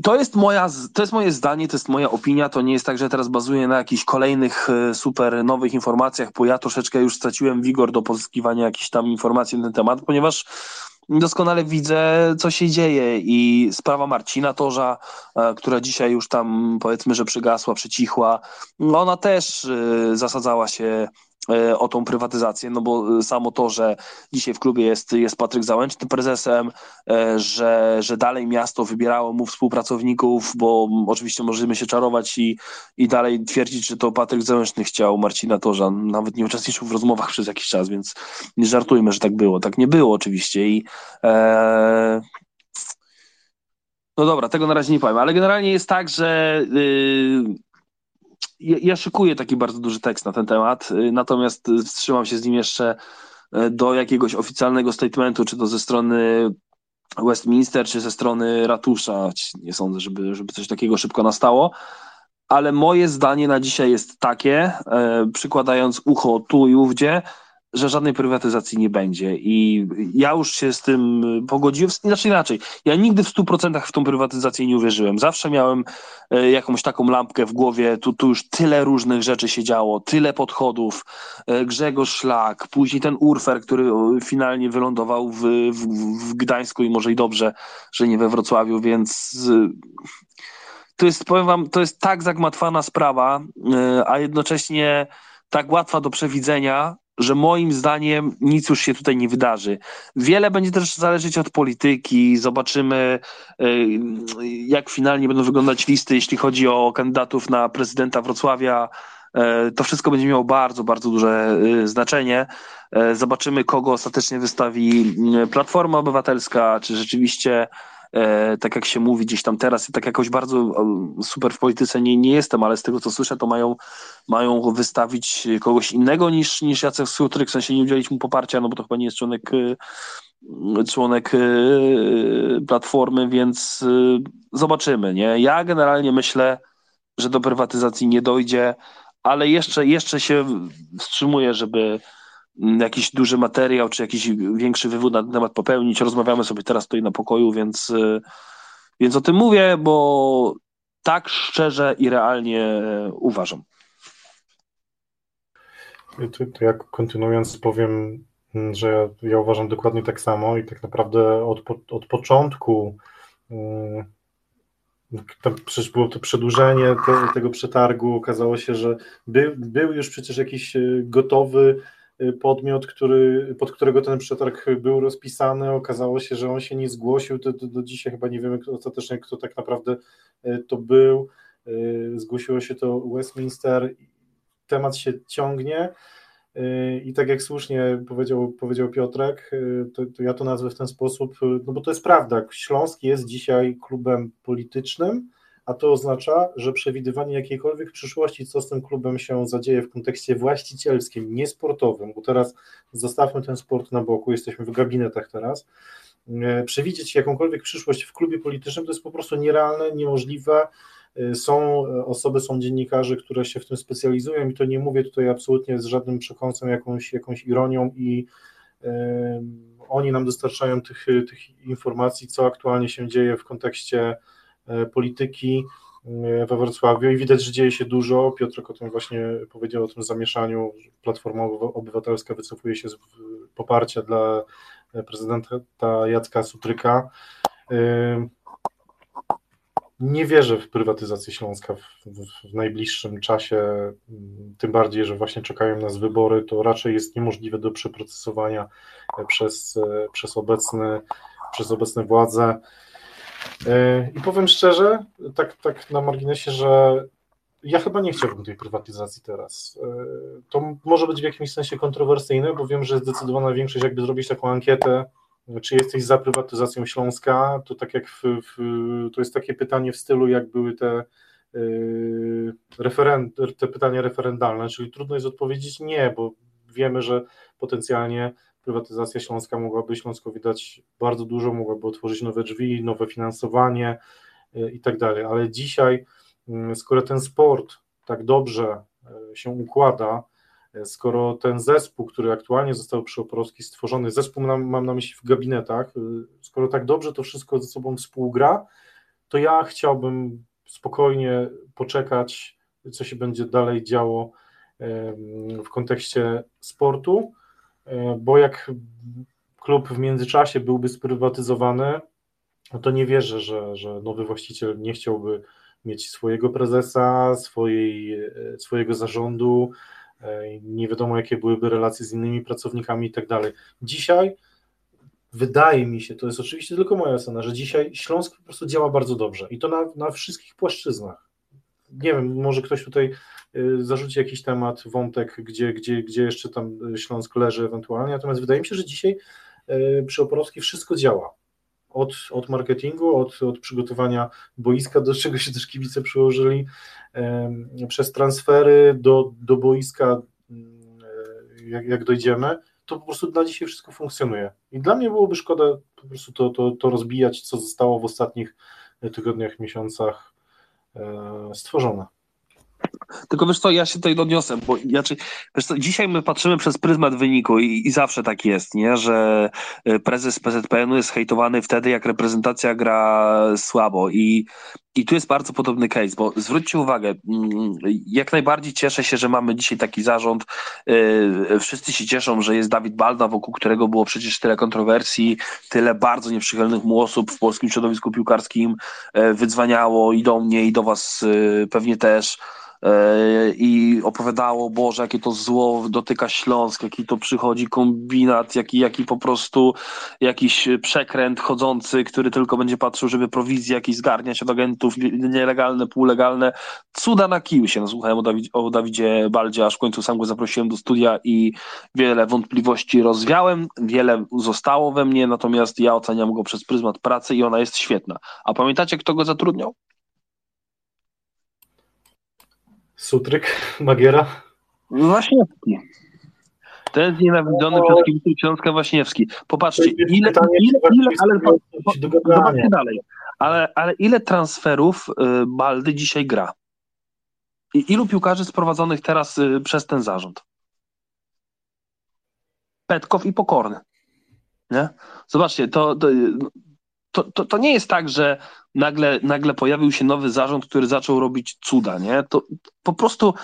to jest, moja, to jest moje zdanie, to jest moja opinia. To nie jest tak, że teraz bazuję na jakichś kolejnych e, super nowych informacjach, bo ja troszeczkę już straciłem wigor do pozyskiwania jakichś tam informacji na ten temat, ponieważ doskonale widzę, co się dzieje i sprawa Marcina Torza, e, która dzisiaj już tam powiedzmy, że przygasła, przycichła, ona też e, zasadzała się o tą prywatyzację, no bo e, samo to, że dzisiaj w klubie jest, jest Patryk Załęczny prezesem, e, że, że dalej miasto wybierało mu współpracowników, bo oczywiście możemy się czarować i, i dalej twierdzić, że to Patryk Załęczny chciał Marcina Torza, nawet nie uczestniczył w rozmowach przez jakiś czas, więc nie żartujmy, że tak było. Tak nie było oczywiście i e... no dobra, tego na razie nie powiem, ale generalnie jest tak, że yy ja, ja szykuję taki bardzo duży tekst na ten temat, y, natomiast wstrzymam się z nim jeszcze y, do jakiegoś oficjalnego statementu, czy to ze strony Westminster, czy ze strony ratusza. Nie sądzę, żeby, żeby coś takiego szybko nastało. Ale moje zdanie na dzisiaj jest takie, przykładając ucho tu i ówdzie, że żadnej prywatyzacji nie będzie. I ja już się z tym pogodziłem. Znaczy inaczej, ja nigdy w 100% w tą prywatyzację nie uwierzyłem. Zawsze miałem e, jakąś taką lampkę w głowie. Tu, tu już tyle różnych rzeczy się działo, tyle podchodów. E, Grzegorz Szlak, później ten Urfer, który finalnie wylądował w, w, w Gdańsku i może i dobrze, że nie we Wrocławiu, więc e, to jest, powiem wam, to jest tak zagmatwana sprawa, a jednocześnie tak łatwa do przewidzenia, że moim zdaniem nic już się tutaj nie wydarzy. Wiele będzie też zależeć od polityki. Zobaczymy, e, jak finalnie będą wyglądać listy, jeśli chodzi o kandydatów na prezydenta Wrocławia. E, to wszystko będzie miało bardzo, bardzo duże e, znaczenie. Zobaczymy, kogo ostatecznie wystawi Platforma Obywatelska, czy rzeczywiście tak jak się mówi gdzieś tam teraz, tak jakoś bardzo super w polityce nie, nie jestem, ale z tego co słyszę, to mają, mają wystawić kogoś innego niż, niż Jacek Sutryk, w sensie nie udzielić mu poparcia, no bo to chyba nie jest członek e, członek e, Platformy, więc e, zobaczymy, nie? Ja generalnie myślę, że do prywatyzacji nie dojdzie, ale jeszcze, jeszcze się wstrzymuję, żeby jakiś duży materiał, czy jakiś większy wywód na ten temat popełnić. Rozmawiamy sobie teraz tutaj na pokoju, więc, y, więc o tym mówię, bo tak szczerze i realnie uważam. To, to jak kontynuując powiem, mm, że ja, uważam dokładnie tak samo i tak naprawdę od, od początku mm, tam przecież było to przedłużenie te, tego przetargu, okazało się, że by, był już przecież jakiś e, gotowy podmiot, który, pod którego ten przetarg był rozpisany. Okazało się, że on się nie zgłosił. Do, do, do dzisiaj chyba nie wiemy ostatecznie, kto tak naprawdę to był. Zgłosiło się to Westminster. Temat się ciągnie. I tak jak słusznie powiedział, powiedział Piotrek, to, to, ja to nazwę w ten sposób, no bo to jest prawda. Śląsk jest dzisiaj klubem politycznym, a to oznacza, że przewidywanie jakiejkolwiek przyszłości, co z tym klubem się zadzieje w kontekście właścicielskim, nie sportowym, bo teraz zostawmy ten sport na boku, jesteśmy w gabinetach teraz, e, przewidzieć jakąkolwiek przyszłość w klubie politycznym to jest po prostu nierealne, niemożliwe. E, są osoby, są dziennikarze, które się w tym specjalizują i to nie mówię tutaj absolutnie z żadnym przekąsem, jakąś, jakąś ironią i e, oni nam dostarczają tych, tych informacji, co aktualnie się dzieje w kontekście E, polityki e, we Wrocławiu i widać, że dzieje się dużo. Piotrek o tym właśnie powiedział, o tym zamieszaniu. Platforma Obywatelska wycofuje się z poparcia dla prezydenta Jacka Sutryka. E, nie wierzę w prywatyzację Śląska w, w, w, najbliższym czasie, tym bardziej, że właśnie czekają nas wybory, to raczej jest niemożliwe do przeprocesowania przez, przez, obecne, przez obecne władze. E, I powiem szczerze, tak, tak na marginesie, że ja chyba nie chciałbym tej prywatyzacji teraz. E, to może być w jakimś sensie kontrowersyjne, bo wiem, że zdecydowana większość, jakby zrobić taką ankietę, czy jesteś za prywatyzacją Śląska, to tak jak w, w, to jest takie pytanie w stylu, jak były te, te pytania referendalne, czyli trudno jest odpowiedzieć nie, bo wiemy, że potencjalnie prywatyzacja Śląska mogłaby Śląskowi dać bardzo dużo, mogłaby otworzyć nowe drzwi, nowe finansowanie y, i tak dalej, ale dzisiaj, y, skoro ten sport tak dobrze y, się układa, skoro ten zespół, który aktualnie został przy Oporowski stworzony, zespół mam, mam na myśli w gabinetach, skoro tak dobrze to wszystko ze sobą współgra, to ja chciałbym spokojnie poczekać, co się będzie dalej działo w kontekście sportu, bo jak klub w międzyczasie byłby sprywatyzowany, no to nie wierzę, że, że nowy właściciel nie chciałby mieć swojego prezesa, swojej, e, swojego zarządu, e, nie wiadomo jakie byłyby relacje z innymi pracownikami i tak dalej. Dzisiaj wydaje mi się, to jest oczywiście tylko moja ocena, że dzisiaj Śląsk po prostu działa bardzo dobrze i to na, na wszystkich płaszczyznach. Nie wiem, może ktoś tutaj zarzuci jakiś temat, wątek, gdzie, gdzie, gdzie jeszcze tam Śląsk leży ewentualnie, natomiast wydaje mi się, że dzisiaj y, przy Oporowskiej wszystko działa. Od, od marketingu, od, od przygotowania boiska, do czego się też kibice przyłożyli, przez transfery do, do boiska, y, jak, jak dojdziemy, to po prostu dla dzisiaj wszystko funkcjonuje. I dla mnie byłoby szkoda po prostu to, to, to rozbijać, co zostało w ostatnich tygodniach, miesiącach stworzone. Tylko wiesz co, ja się tutaj odniosę, bo ja, czy, wiesz co, dzisiaj my patrzymy przez pryzmat wyniku i, i zawsze tak jest, nie, że e, prezes PZPN-u jest hejtowany wtedy, jak reprezentacja gra słabo. I, i tu jest bardzo podobny case, bo zwróćcie uwagę, mm, jak najbardziej cieszę się, że mamy dzisiaj taki zarząd, e, wszyscy się cieszą, że jest Dawid Balda, wokół którego było przecież tyle kontrowersji, tyle bardzo nieprzychylnych mu osób w polskim środowisku piłkarskim e, wydzwaniało i do mnie i do was pewnie też, i opowiadało, Boże, jakie to zło dotyka Śląsk, jaki to przychodzi kombinat, jaki, jaki po prostu jakiś przekręt chodzący, który tylko będzie patrzył, żeby prowizje jakieś zgarniać od agentów, nielegalne, półlegalne. Cuda na kiju się nasłuchałem o, Dawid, o Dawidzie Baldzie, aż w końcu sam go zaprosiłem do studia i wiele wątpliwości rozwiałem, wiele zostało we mnie, natomiast ja oceniam go przez pryzmat pracy i ona jest świetna. A pamiętacie, kto go zatrudniał? Sutryk, Magiera? Waśniewski. Ten nienawidzony przez kibiców Śląska Waśniewski. Popatrzcie, ile, ile, ile, ile ale, zobaczcie dalej, ale, ale ile transferów y, Baldy dzisiaj gra? I ilu piłkarzy sprowadzonych teraz y, przez ten zarząd? Petkow i Pokorny. Nie? Zobaczcie, to, to, to, to, to nie jest tak, że nagle, nagle pojawił się nowy zarząd, który zaczął robić cuda, nie? To po prostu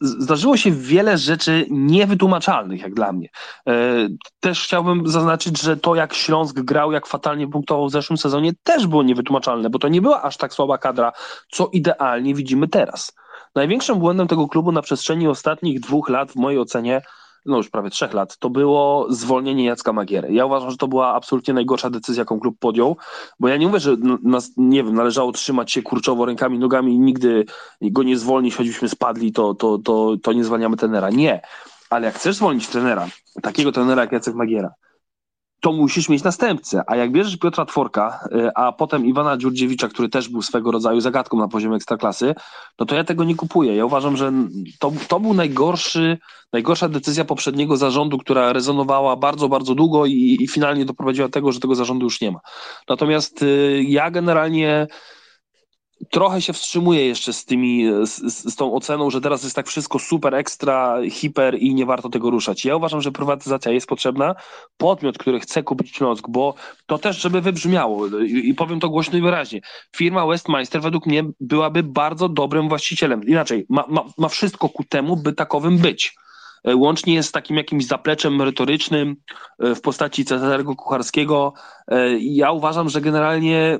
zdarzyło się wiele rzeczy niewytłumaczalnych, jak dla mnie. E, też chciałbym zaznaczyć, że to jak Śląsk grał, jak fatalnie punktował w zeszłym sezonie, też było niewytłumaczalne, bo to nie była aż tak słaba kadra, co idealnie widzimy teraz. Największym błędem tego klubu na przestrzeni ostatnich dwóch lat, w mojej ocenie, no już prawie trzech lat, to było zwolnienie Jacka Magiery. Ja uważam, że to była absolutnie najgorsza decyzja, jaką klub podjął, bo ja nie mówię, że nas, nie wiem, należało trzymać się kurczowo rękami, nogami i nigdy go nie zwolnić, choćbyśmy spadli, to, to, to, to nie zwalniamy trenera. Nie, ale jak chcesz zwolnić trenera, takiego trenera jak Jacek Magiera, to musisz mieć następcę. A jak bierzesz Piotra Tworka, y, a potem Iwana Dziurdziewicza, który też był swego rodzaju zagadką na poziomie ekstraklasy, no to ja tego nie kupuję. Ja uważam, że to, to był najgorszy, najgorsza decyzja poprzedniego zarządu, która rezonowała bardzo, bardzo długo i, i finalnie doprowadziła do tego, że tego zarządu już nie ma. Natomiast y, ja generalnie trochę się wstrzymuję jeszcze z tymi, z, z, tą oceną, że teraz jest tak wszystko super, ekstra, hiper i nie warto tego ruszać. Ja uważam, że prywatyzacja jest potrzebna. Podmiot, który chce kupić Śląsk, bo to też, żeby wybrzmiało i, i powiem to głośno i wyraźnie, firma Westmeister według mnie byłaby bardzo dobrym właścicielem. Inaczej, ma, ma, ma wszystko ku temu, by takowym być łącznie z takim jakimś zapleczem merytorycznym e, w postaci Cezarego Kucharskiego. E, ja uważam, że generalnie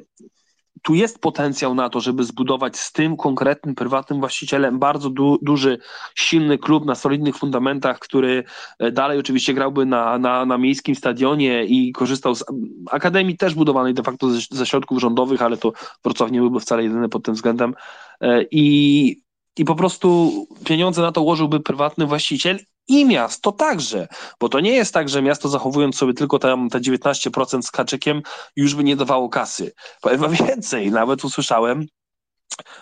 tu jest potencjał na to, żeby zbudować z tym konkretnym, prywatnym właścicielem bardzo du duży, silny klub na solidnych fundamentach, który e, dalej oczywiście grałby na, na, na miejskim stadionie i korzystał z akademii też budowanej de facto ze, ze środków rządowych, ale to Wrocław nie byłby wcale jedyny pod tym względem. E, I i po prostu pieniądze na to łożyłby prywatny właściciel i miasto także, bo to nie jest tak, że miasto zachowując sobie tylko tam te 19% z kaczykiem już by nie dawało kasy. Powiem wam więcej, nawet usłyszałem,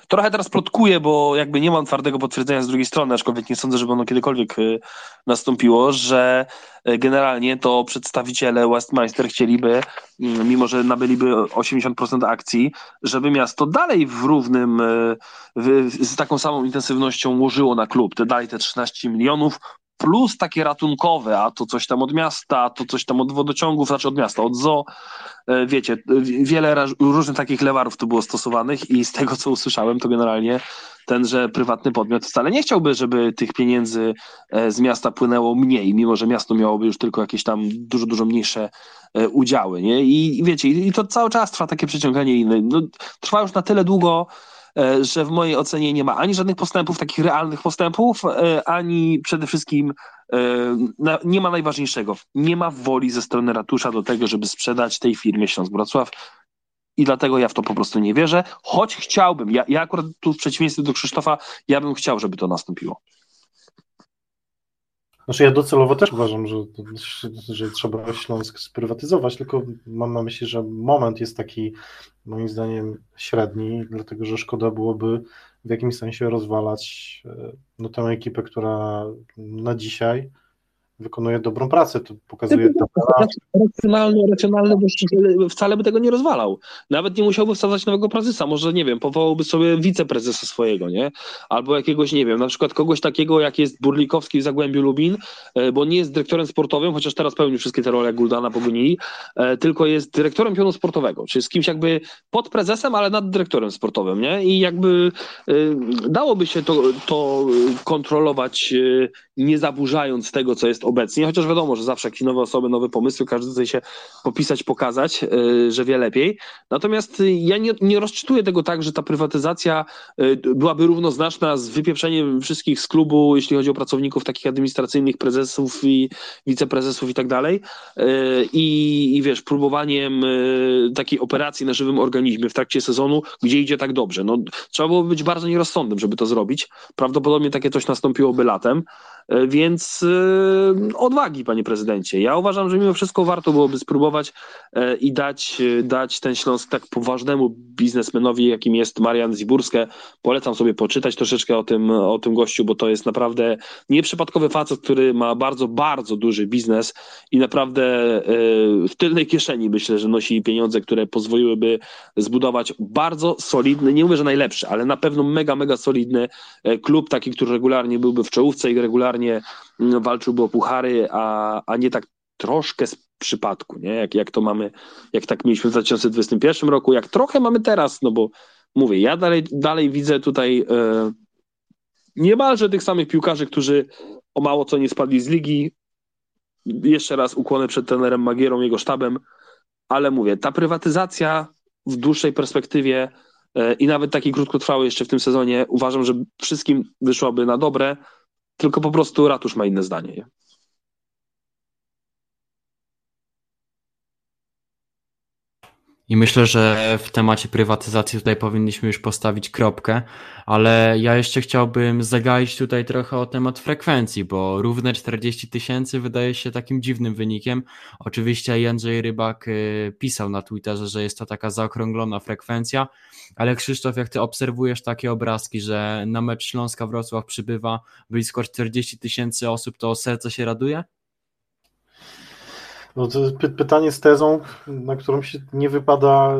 Trochę teraz plotkuję, bo jakby nie mam twardego potwierdzenia z drugiej strony, aczkolwiek nie sądzę, żeby ono kiedykolwiek y, nastąpiło, że y, generalnie to przedstawiciele Westminster chcieliby, mm, mimo że nabyliby 80% akcji, żeby miasto dalej w równym, y, w, z taką samą intensywnością łożyło na klub, te dalej te 13 milionów, plus takie ratunkowe, a to coś tam od miasta, a to coś tam od wodociągów, znaczy od miasta, od zoo. E, wiecie, wiele różnych takich lewarów tu było stosowanych i z tego, co usłyszałem, to generalnie tenże prywatny podmiot wcale nie chciałby, żeby tych pieniędzy e, z miasta płynęło mniej, mimo że miasto miałoby już tylko jakieś tam dużo, dużo mniejsze e, udziały, nie? I wiecie, i to cały czas trwa takie przeciąganie inne. No, trwa już na tyle długo, E, że w mojej ocenie nie ma ani żadnych postępów, takich realnych postępów, e, ani przede wszystkim e, nie ma najważniejszego. Nie ma woli ze strony ratusza do tego, żeby sprzedać tej firmie Śląsk Wrocław. I dlatego ja w to po prostu nie wierzę, choć chciałbym, ja, ja akurat tu w przeciwieństwie do Krzysztofa, ja bym chciał, żeby to nastąpiło. Znaczy ja docelowo też uważam, że, że trzeba Śląsk sprywatyzować, tylko mam na myśli, że moment jest taki moim zdaniem średni, dlatego że szkoda byłoby w jakimś sensie rozwalać e, no, tę ekipę, która na dzisiaj wykonuje dobrą pracę. To pokazuje. Racjonalny, racjonalny właściciel wcale by tego nie rozwalał. Nawet nie musiałby wsadzać nowego prezesa. Może nie wiem, powołałby sobie wiceprezesa swojego, nie? Albo jakiegoś, nie wiem, na przykład kogoś takiego, jak jest Burlikowski w Zagłębiu Lubin, e, bo nie jest dyrektorem sportowym, chociaż teraz pełni wszystkie te role jak Guldana pogonili, e, tylko jest dyrektorem pionu sportowego, czyli z kimś jakby pod prezesem, ale nad dyrektorem sportowym, nie? I jakby e, dałoby się to, to kontrolować, nie zaburzając tego, co jest obecnie, chociaż wiadomo, że zawsze jakieś nowe osoby, nowe pomysły, każdy chce się popisać, pokazać, e, że wie lepiej. Natomiast e, ja nie, nie rozczytuję tego tak, że ta prywatyzacja e, byłaby równoznaczna z wypieprzeniem wszystkich z klubu, jeśli chodzi o pracowników takich administracyjnych, prezesów i wiceprezesów i tak dalej. I, I wiesz, próbowaniem takiej operacji na żywym organizmie w trakcie sezonu, gdzie idzie tak dobrze. No, trzeba byłoby być bardzo nierozsądnym, żeby to zrobić. Prawdopodobnie takie coś nastąpiłoby latem. E, więc e, odwagi, panie prezydencie. Ja uważam, że mimo wszystko warto byłoby spróbować e, i dać, dać ten Śląsk tak poważnemu biznesmenowi, jakim jest Marian Ziburskę. Polecam sobie poczytać troszeczkę o tym, o tym gościu, bo to jest naprawdę nieprzypadkowy facet, który ma bardzo, bardzo duży biznes i naprawdę w tylnej kieszeni myślę, że nosi pieniądze, które pozwoliłyby zbudować bardzo solidny, nie mówię, że najlepszy, ale na pewno mega, mega solidny klub, taki, który regularnie byłby w czołówce i regularnie regularnie mm, walczyłby o puchary, a, a nie tak troszkę z przypadku, nie? Jak, jak to mamy, jak tak mieliśmy w 2021 roku, jak trochę mamy teraz, no bo mówię, ja dalej, dalej widzę tutaj e, niemalże tych samych piłkarzy, którzy o mało co nie spadli z ligi. Jeszcze raz ukłony przed trenerem Magierą, jego sztabem, ale mówię, ta prywatyzacja w dłuższej perspektywie e, i nawet taki krótkotrwały jeszcze w tym sezonie, uważam, że wszystkim wyszłoby na dobre, tylko po prostu ratusz ma inne zdanie. I myślę, że w temacie prywatyzacji tutaj powinniśmy już postawić kropkę, ale ja jeszcze chciałbym zagaić tutaj trochę o temat frekwencji, bo równe 40 tysięcy wydaje się takim dziwnym wynikiem. Oczywiście Jędrzej Rybak y, pisał na Twitterze, że jest to taka zaokrąglona frekwencja, ale Krzysztof, jak ty obserwujesz takie obrazki, że na mecz Śląska Wrocław przybywa blisko 40 tysięcy osób, to serce się raduje? No py pytanie z tezą, na którą się nie wypada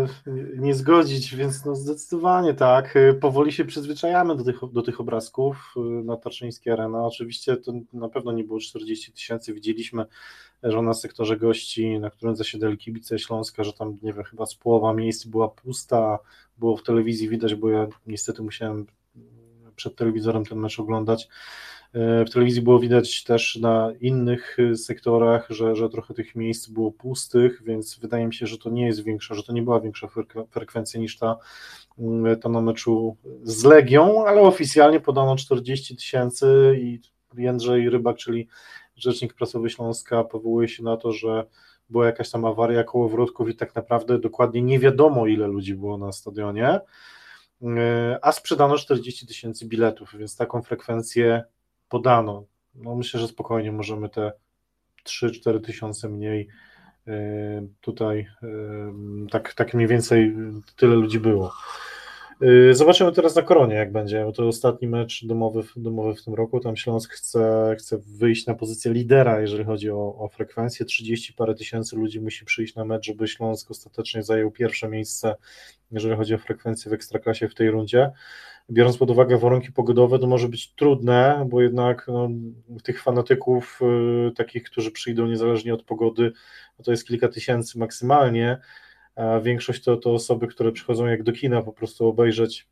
nie zgodzić, więc no zdecydowanie tak. Powoli się przyzwyczajamy do tych, do tych obrazków na Tarczyńskiej Arena. Oczywiście to na pewno nie było 40 tysięcy. Widzieliśmy, że na sektorze gości, na którym zasiedli kibice Śląska, że tam, nie wiem, chyba z połowa miejsc była pusta, było w telewizji widać, bo ja niestety musiałem przed telewizorem ten mecz oglądać w telewizji było widać też na innych y, sektorach, że, że trochę tych miejsc było pustych, więc wydaje mi się, że to nie jest większa, że to nie była większa frekwencja niż ta, mm, ta na meczu z Legią, ale oficjalnie podano 40 tysięcy i Jędrzej Rybak, czyli rzecznik prasowy Śląska, powołuje się na to, że była jakaś tam awaria kołowrotków i tak naprawdę dokładnie nie wiadomo, ile ludzi było na stadionie, y, a sprzedano 40 tysięcy biletów, więc taką frekwencję podano. No myślę, że spokojnie możemy te 3-4 tysiące mniej y, tutaj, y, tak, tak mniej więcej tyle ludzi było. Y, zobaczymy teraz na koronie, jak będzie. Bo to ostatni mecz domowy, domowy w tym roku. Tam Śląsk chce, chce wyjść na pozycję lidera, jeżeli chodzi o, o frekwencję. 30 parę tysięcy ludzi musi przyjść na mecz, żeby Śląsk ostatecznie zajął pierwsze miejsce, jeżeli chodzi o frekwencję w ekstraklasie w tej rundzie biorąc pod uwagę warunki pogodowe, to może być trudne, bo jednak no, tych fanatyków, y, takich, którzy przyjdą niezależnie od pogody, no to jest kilka tysięcy maksymalnie, a większość to, to osoby, które przychodzą jak do kina po prostu obejrzeć,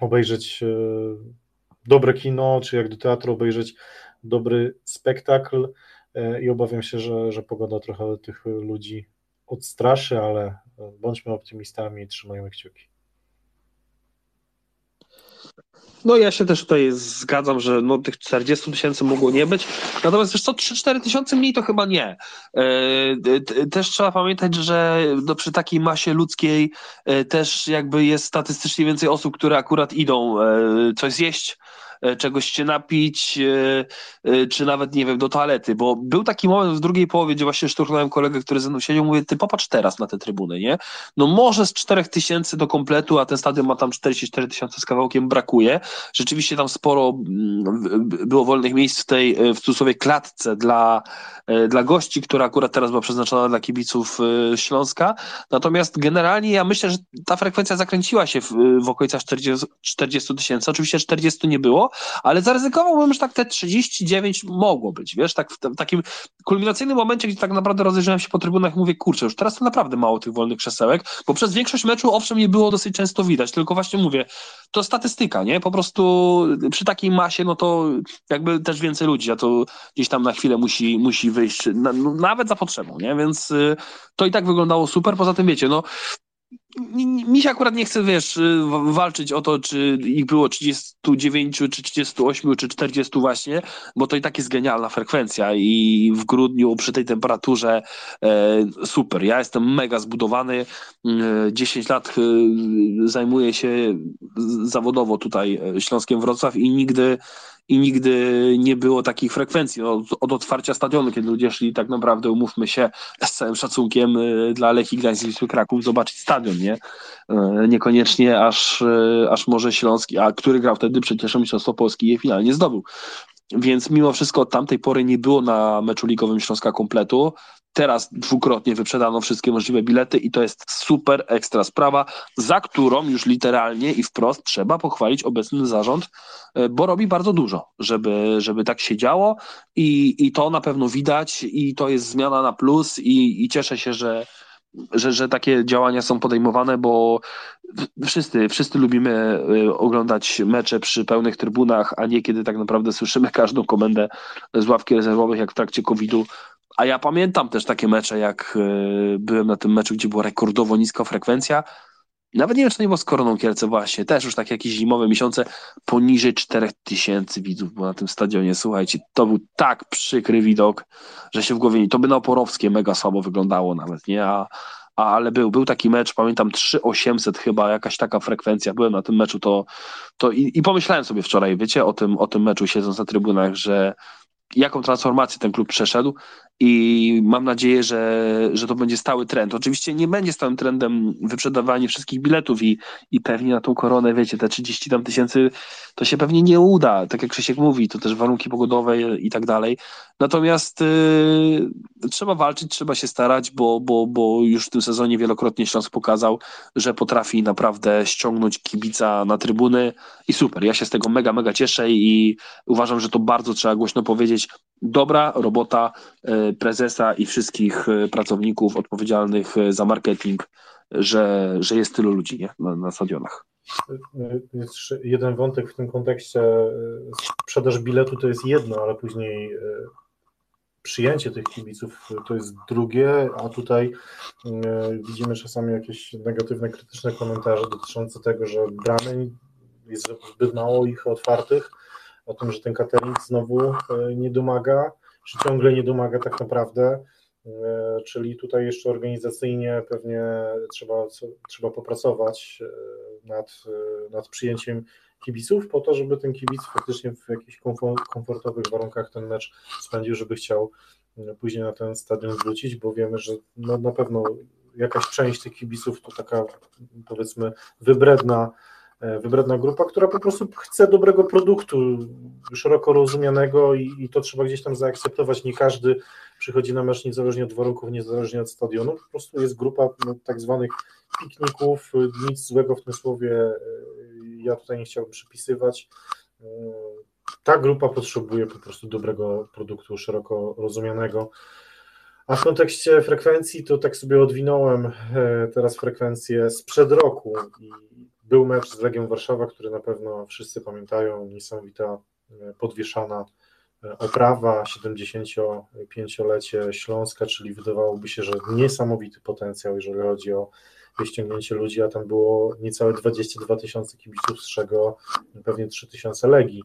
obejrzeć y, dobre kino, czy jak do teatru obejrzeć dobry spektakl y, i obawiam się, że, że pogoda trochę tych ludzi odstraszy, ale bądźmy optymistami i trzymajmy kciuki. No ja się też tutaj zgadzam, że no, tych 40 tysięcy mogło nie być. Natomiast wiesz co, 3-4 tysiące mniej to chyba nie. E, też trzeba pamiętać, że no, przy takiej masie ludzkiej e, też jakby jest statystycznie więcej osób, które akurat idą e, coś zjeść, czegoś się napić, e, e, czy nawet, nie wiem, do toalety, bo był taki moment w drugiej połowie, gdzie właśnie szturchnąłem kolegę, który ze mną siedział, mówię, ty popatrz teraz na te trybuny, nie? No może z 4 tysięcy do kompletu, a ten stadion ma tam 44 tysiące z kawałkiem, brakuje. Rzeczywiście tam sporo mm, było wolnych miejsc w tej, w cudzysłowie, klatce dla, dla gości, która akurat teraz była przeznaczona dla kibiców Śląska. Natomiast generalnie ja myślę, że ta frekwencja zakręciła się w, w okolicach 40 tysięcy. Oczywiście 40 nie było, ale zaryzykowałbym, że tak te 39 mogło być, wiesz, tak w, w takim kulminacyjnym momencie, gdzie tak naprawdę rozejrzałem się po trybunach i mówię, kurczę, już teraz to naprawdę mało tych wolnych krzesełek, bo przez większość meczu owszem je było dosyć często widać, tylko właśnie mówię, to statystyka, nie, po prostu przy takiej masie, no to jakby też więcej ludzi, a to gdzieś tam na chwilę musi, musi wyjść, na, no, nawet za potrzebą, nie, więc y, to i tak wyglądało super, poza tym wiecie, no mi się akurat nie chce, wiesz, y, walczyć o to, czy ich było 39, czy 38, czy 40 właśnie, bo to i tak jest genialna frekwencja i w grudniu przy tej temperaturze e, super. Ja jestem mega zbudowany, 10 e, lat e, zajmuję się zawodowo tutaj Śląskiem Wrocław i nigdy i nigdy nie było takich frekwencji od, od, otwarcia stadionu, kiedy ludzie szli tak naprawdę, umówmy się, z całym szacunkiem y, dla Lechii Gdańsk Wisły Kraków zobaczyć stadion, nie? Y, niekoniecznie aż, y, aż może Śląski, a który grał wtedy przecież Mistrzostwo Polski je finalnie zdobył. Więc mimo wszystko od tamtej pory nie było na meczu ligowym Śląska kompletu. Teraz dwukrotnie wyprzedano wszystkie możliwe bilety i to jest super ekstra sprawa, za którą już literalnie i wprost trzeba pochwalić obecny zarząd, e, bo robi bardzo dużo, żeby, żeby tak się działo i, i to na pewno widać i to jest zmiana na plus i, i cieszę się, że, że, że takie działania są podejmowane, bo wszyscy, wszyscy lubimy y, oglądać mecze przy pełnych trybunach, a nie kiedy tak naprawdę słyszymy każdą komendę z ławki rezerwowych, jak w trakcie COVID-u. A ja pamiętam też takie mecze, jak y, byłem na tym meczu, gdzie była rekordowo niska frekwencja. Nawet nie wiem, czy to nie było z Koroną Kielce właśnie, też już takie jakieś zimowe miesiące, poniżej 4000 widzów było na tym stadionie, słuchajcie, to był tak przykry widok, że się w głowie nie, to by na Oporowskie mega słabo wyglądało nawet, nie, a, ale był, był taki mecz, pamiętam 3800 chyba, jakaś taka frekwencja, byłem na tym meczu, to, to i, i pomyślałem sobie wczoraj, wiecie, o tym, o tym meczu siedząc na trybunach, że jaką transformację ten klub przeszedł i mam nadzieję, że, że to będzie stały trend. Oczywiście nie będzie stałym trendem wyprzedawanie wszystkich biletów i, i pewnie na tą koronę, wiecie, te 30 tam tysięcy to się pewnie nie uda, tak jak Krzysiek mówi, to też warunki pogodowe i tak dalej. Natomiast yy, trzeba walczyć, trzeba się starać, bo, bo, bo już w tym sezonie wielokrotnie Śląsk pokazał, że potrafi naprawdę ściągnąć kibica na trybuny i super. Ja się z tego mega, mega cieszę i uważam, że to bardzo trzeba głośno powiedzieć. Dobra robota yy, prezesa i wszystkich yy, pracowników odpowiedzialnych yy, za marketing, że, że jest tylu ludzi nie? Na, na stadionach. Jeden wątek w tym kontekście. Sprzedaż biletu to jest jedno, ale później przyjęcie tych kibiców to jest drugie, a tutaj widzimy czasami jakieś negatywne, krytyczne komentarze dotyczące tego, że bramy jest zbyt mało ich otwartych, o tym, że ten catering znowu nie domaga, czy ciągle nie domaga tak naprawdę. Czyli tutaj jeszcze organizacyjnie pewnie trzeba, trzeba popracować nad, nad przyjęciem kibiców, po to, żeby ten kibic faktycznie w jakichś komfortowych warunkach ten mecz spędził, żeby chciał później na ten stadion wrócić, bo wiemy, że no, na pewno jakaś część tych kibiców to taka powiedzmy wybredna, wybredna grupa, która po prostu chce dobrego produktu, szeroko rozumianego i, i to trzeba gdzieś tam zaakceptować. Nie każdy przychodzi na mecz niezależnie od warunków, niezależnie od stadionu, po prostu jest grupa no, tak zwanych pikników, nic złego w tym słowie ja tutaj nie chciałbym przypisywać. Ta grupa potrzebuje po prostu dobrego produktu, szeroko rozumianego. A w kontekście frekwencji, to tak sobie odwinąłem teraz frekwencję sprzed roku i był mecz z Legią Warszawa, który na pewno wszyscy pamiętają, niesamowita podwieszana oprawa, 75-lecie Śląska, czyli wydawałoby się, że niesamowity potencjał, jeżeli chodzi o ściągnięcie ludzi, a tam było niecałe 22 tysiące kibiców, z czego pewnie 3 tysiące Legii,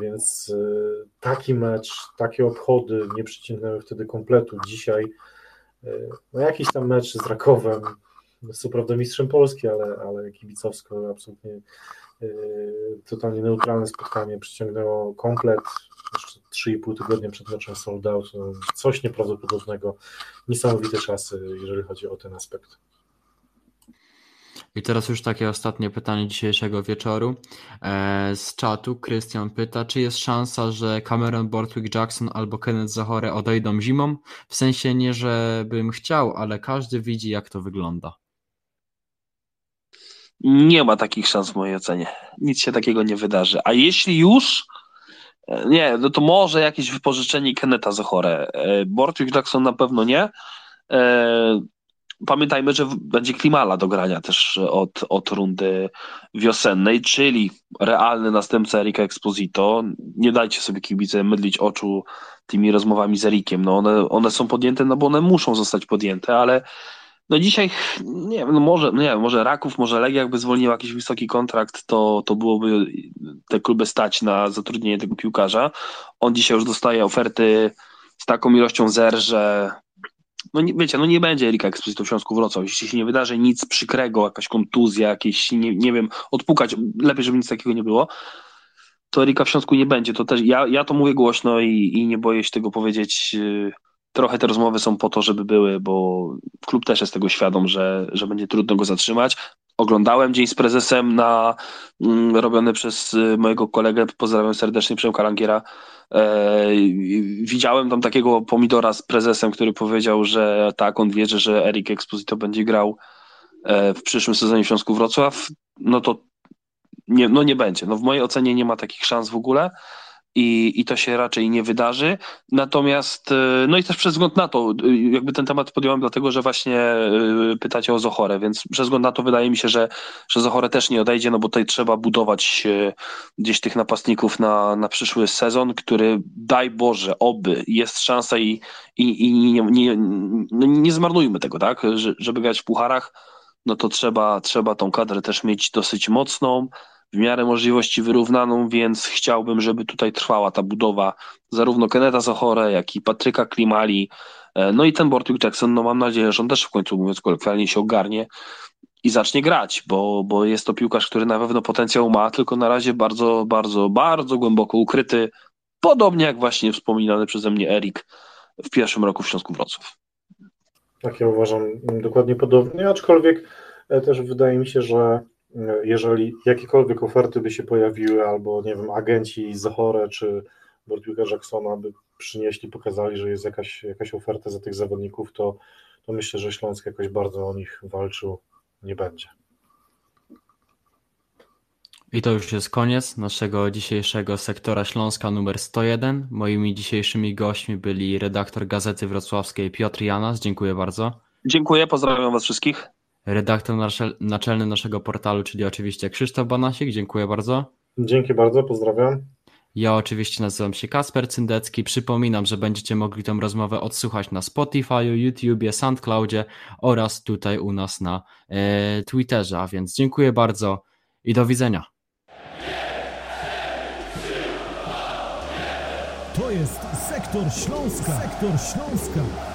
więc y, taki mecz, takie obchody nie przyciągnęły wtedy kompletu. Dzisiaj no jakiś tam mecz z Rakowem, co prawda mistrzem Polski, ale, ale kibicowsko absolutnie y, totalnie neutralne spotkanie przyciągnęło komplet, jeszcze 3,5 tygodnia przed meczem sold out, no, coś nieprawdopodobnego, niesamowite czasy, jeżeli chodzi o ten aspekt. I teraz już takie ostatnie pytanie dzisiejszego wieczoru. E, z czatu Krystian pyta, czy jest szansa, że Cameron Bortwick Jackson albo Kenneth Zachore odejdą zimą? W sensie nie, żebym chciał, ale każdy widzi, jak to wygląda. Nie ma takich szans w mojej ocenie. Nic się takiego nie wydarzy. A jeśli już, e, nie, no to może jakieś wypożyczenie Kenneta Zachore. E, Bortwick Jackson na pewno nie pamiętajmy, że będzie Klimala do grania też od, od rundy wiosennej, czyli realny następca Erika Exposito. Nie dajcie sobie kibice mydlić oczu tymi rozmowami z Erikiem. No one, one są podjęte, no bo one muszą zostać podjęte, ale no dzisiaj, nie wiem, no może, no nie wiem, może Raków, może Legia jakby zwolnił jakiś wysoki kontrakt, to, to byłoby te kluby stać na zatrudnienie tego piłkarza. On dzisiaj już dostaje oferty z taką ilością zer, że no nie, wiecie, no nie będzie Erika Exposito w Śląsku Wrocław, jeśli się nie wydarzy nic przykrego, jakaś kontuzja, jakieś, nie, nie wiem, odpukać, lepiej, żeby nic takiego nie było, to Erika w Śląsku nie będzie. To też, ja, ja to mówię głośno i, i nie boję się tego powiedzieć. Trochę te rozmowy są po to, żeby były, bo klub też jest tego świadom, że, że będzie trudno go zatrzymać. Oglądałem dzień z prezesem na mm, robiony przez mojego kolegę, pozdrawiam serdecznie Przemka Langiera, E, widziałem tam takiego pomidora z prezesem, który powiedział, że tak, on wierzy, że Erik Exposito będzie grał e, w przyszłym sezonie w Śląsku Wrocław, no to nie, no nie będzie. No w mojej ocenie nie ma takich szans w ogóle i, i to się raczej nie wydarzy. Natomiast, e, no i też przez wzgląd na to, e, jakby ten temat podjąłem dlatego, że właśnie e, pytacie o Zochorę, więc przez wzgląd na to wydaje mi się, że, że Zochorę też nie odejdzie, no bo tutaj trzeba budować gdzieś tych napastników na, na przyszły sezon, który daj Boże, oby jest szansa i, i, i nie, nie, no nie zmarnujmy tego, tak, żeby grać w pucharach, no to trzeba, trzeba tą kadrę też mieć dosyć mocną, w miarę możliwości wyrównaną, więc chciałbym, żeby tutaj trwała ta budowa zarówno Keneta Zachore, jak i Patryka Klimali, e, no i ten Bortwick Jackson, no mam nadzieję, że on też w końcu, mówiąc kolokwialnie, się ogarnie i zacznie grać, bo, bo jest to piłkarz, który na pewno potencjał ma, tylko na razie bardzo, bardzo, bardzo głęboko ukryty, podobnie jak właśnie wspominany przeze mnie Erik w pierwszym roku w Śląsku Wrocław. Tak, ja uważam dokładnie podobnie, aczkolwiek e, też wydaje mi się, że jeżeli jakiekolwiek oferty by się pojawiły, albo nie wiem, agenci Zachore czy Bortwicka Jacksona by przynieśli, pokazali, że jest jakaś, jakaś oferta za tych zawodników, to, to myślę, że Śląsk jakoś bardzo o nich walczył nie będzie. I to już jest koniec naszego dzisiejszego sektora Śląska numer 101. Moimi dzisiejszymi gośćmi byli redaktor Gazety Wrocławskiej Piotr Janas, dziękuję bardzo. Dziękuję, pozdrawiam Was wszystkich. Redaktor naczelny naszego portalu, czyli oczywiście Krzysztof Banasik, dziękuję bardzo. Dzięki bardzo, pozdrawiam. Ja oczywiście nazywam się Kasper Cyndecki. Przypominam, że będziecie mogli tę rozmowę odsłuchać na Spotify, YouTubie, SoundCloudzie oraz tutaj u nas na e, Twitterze. A więc dziękuję bardzo i do widzenia. To jest sektor Śląska. Sektor Śląska.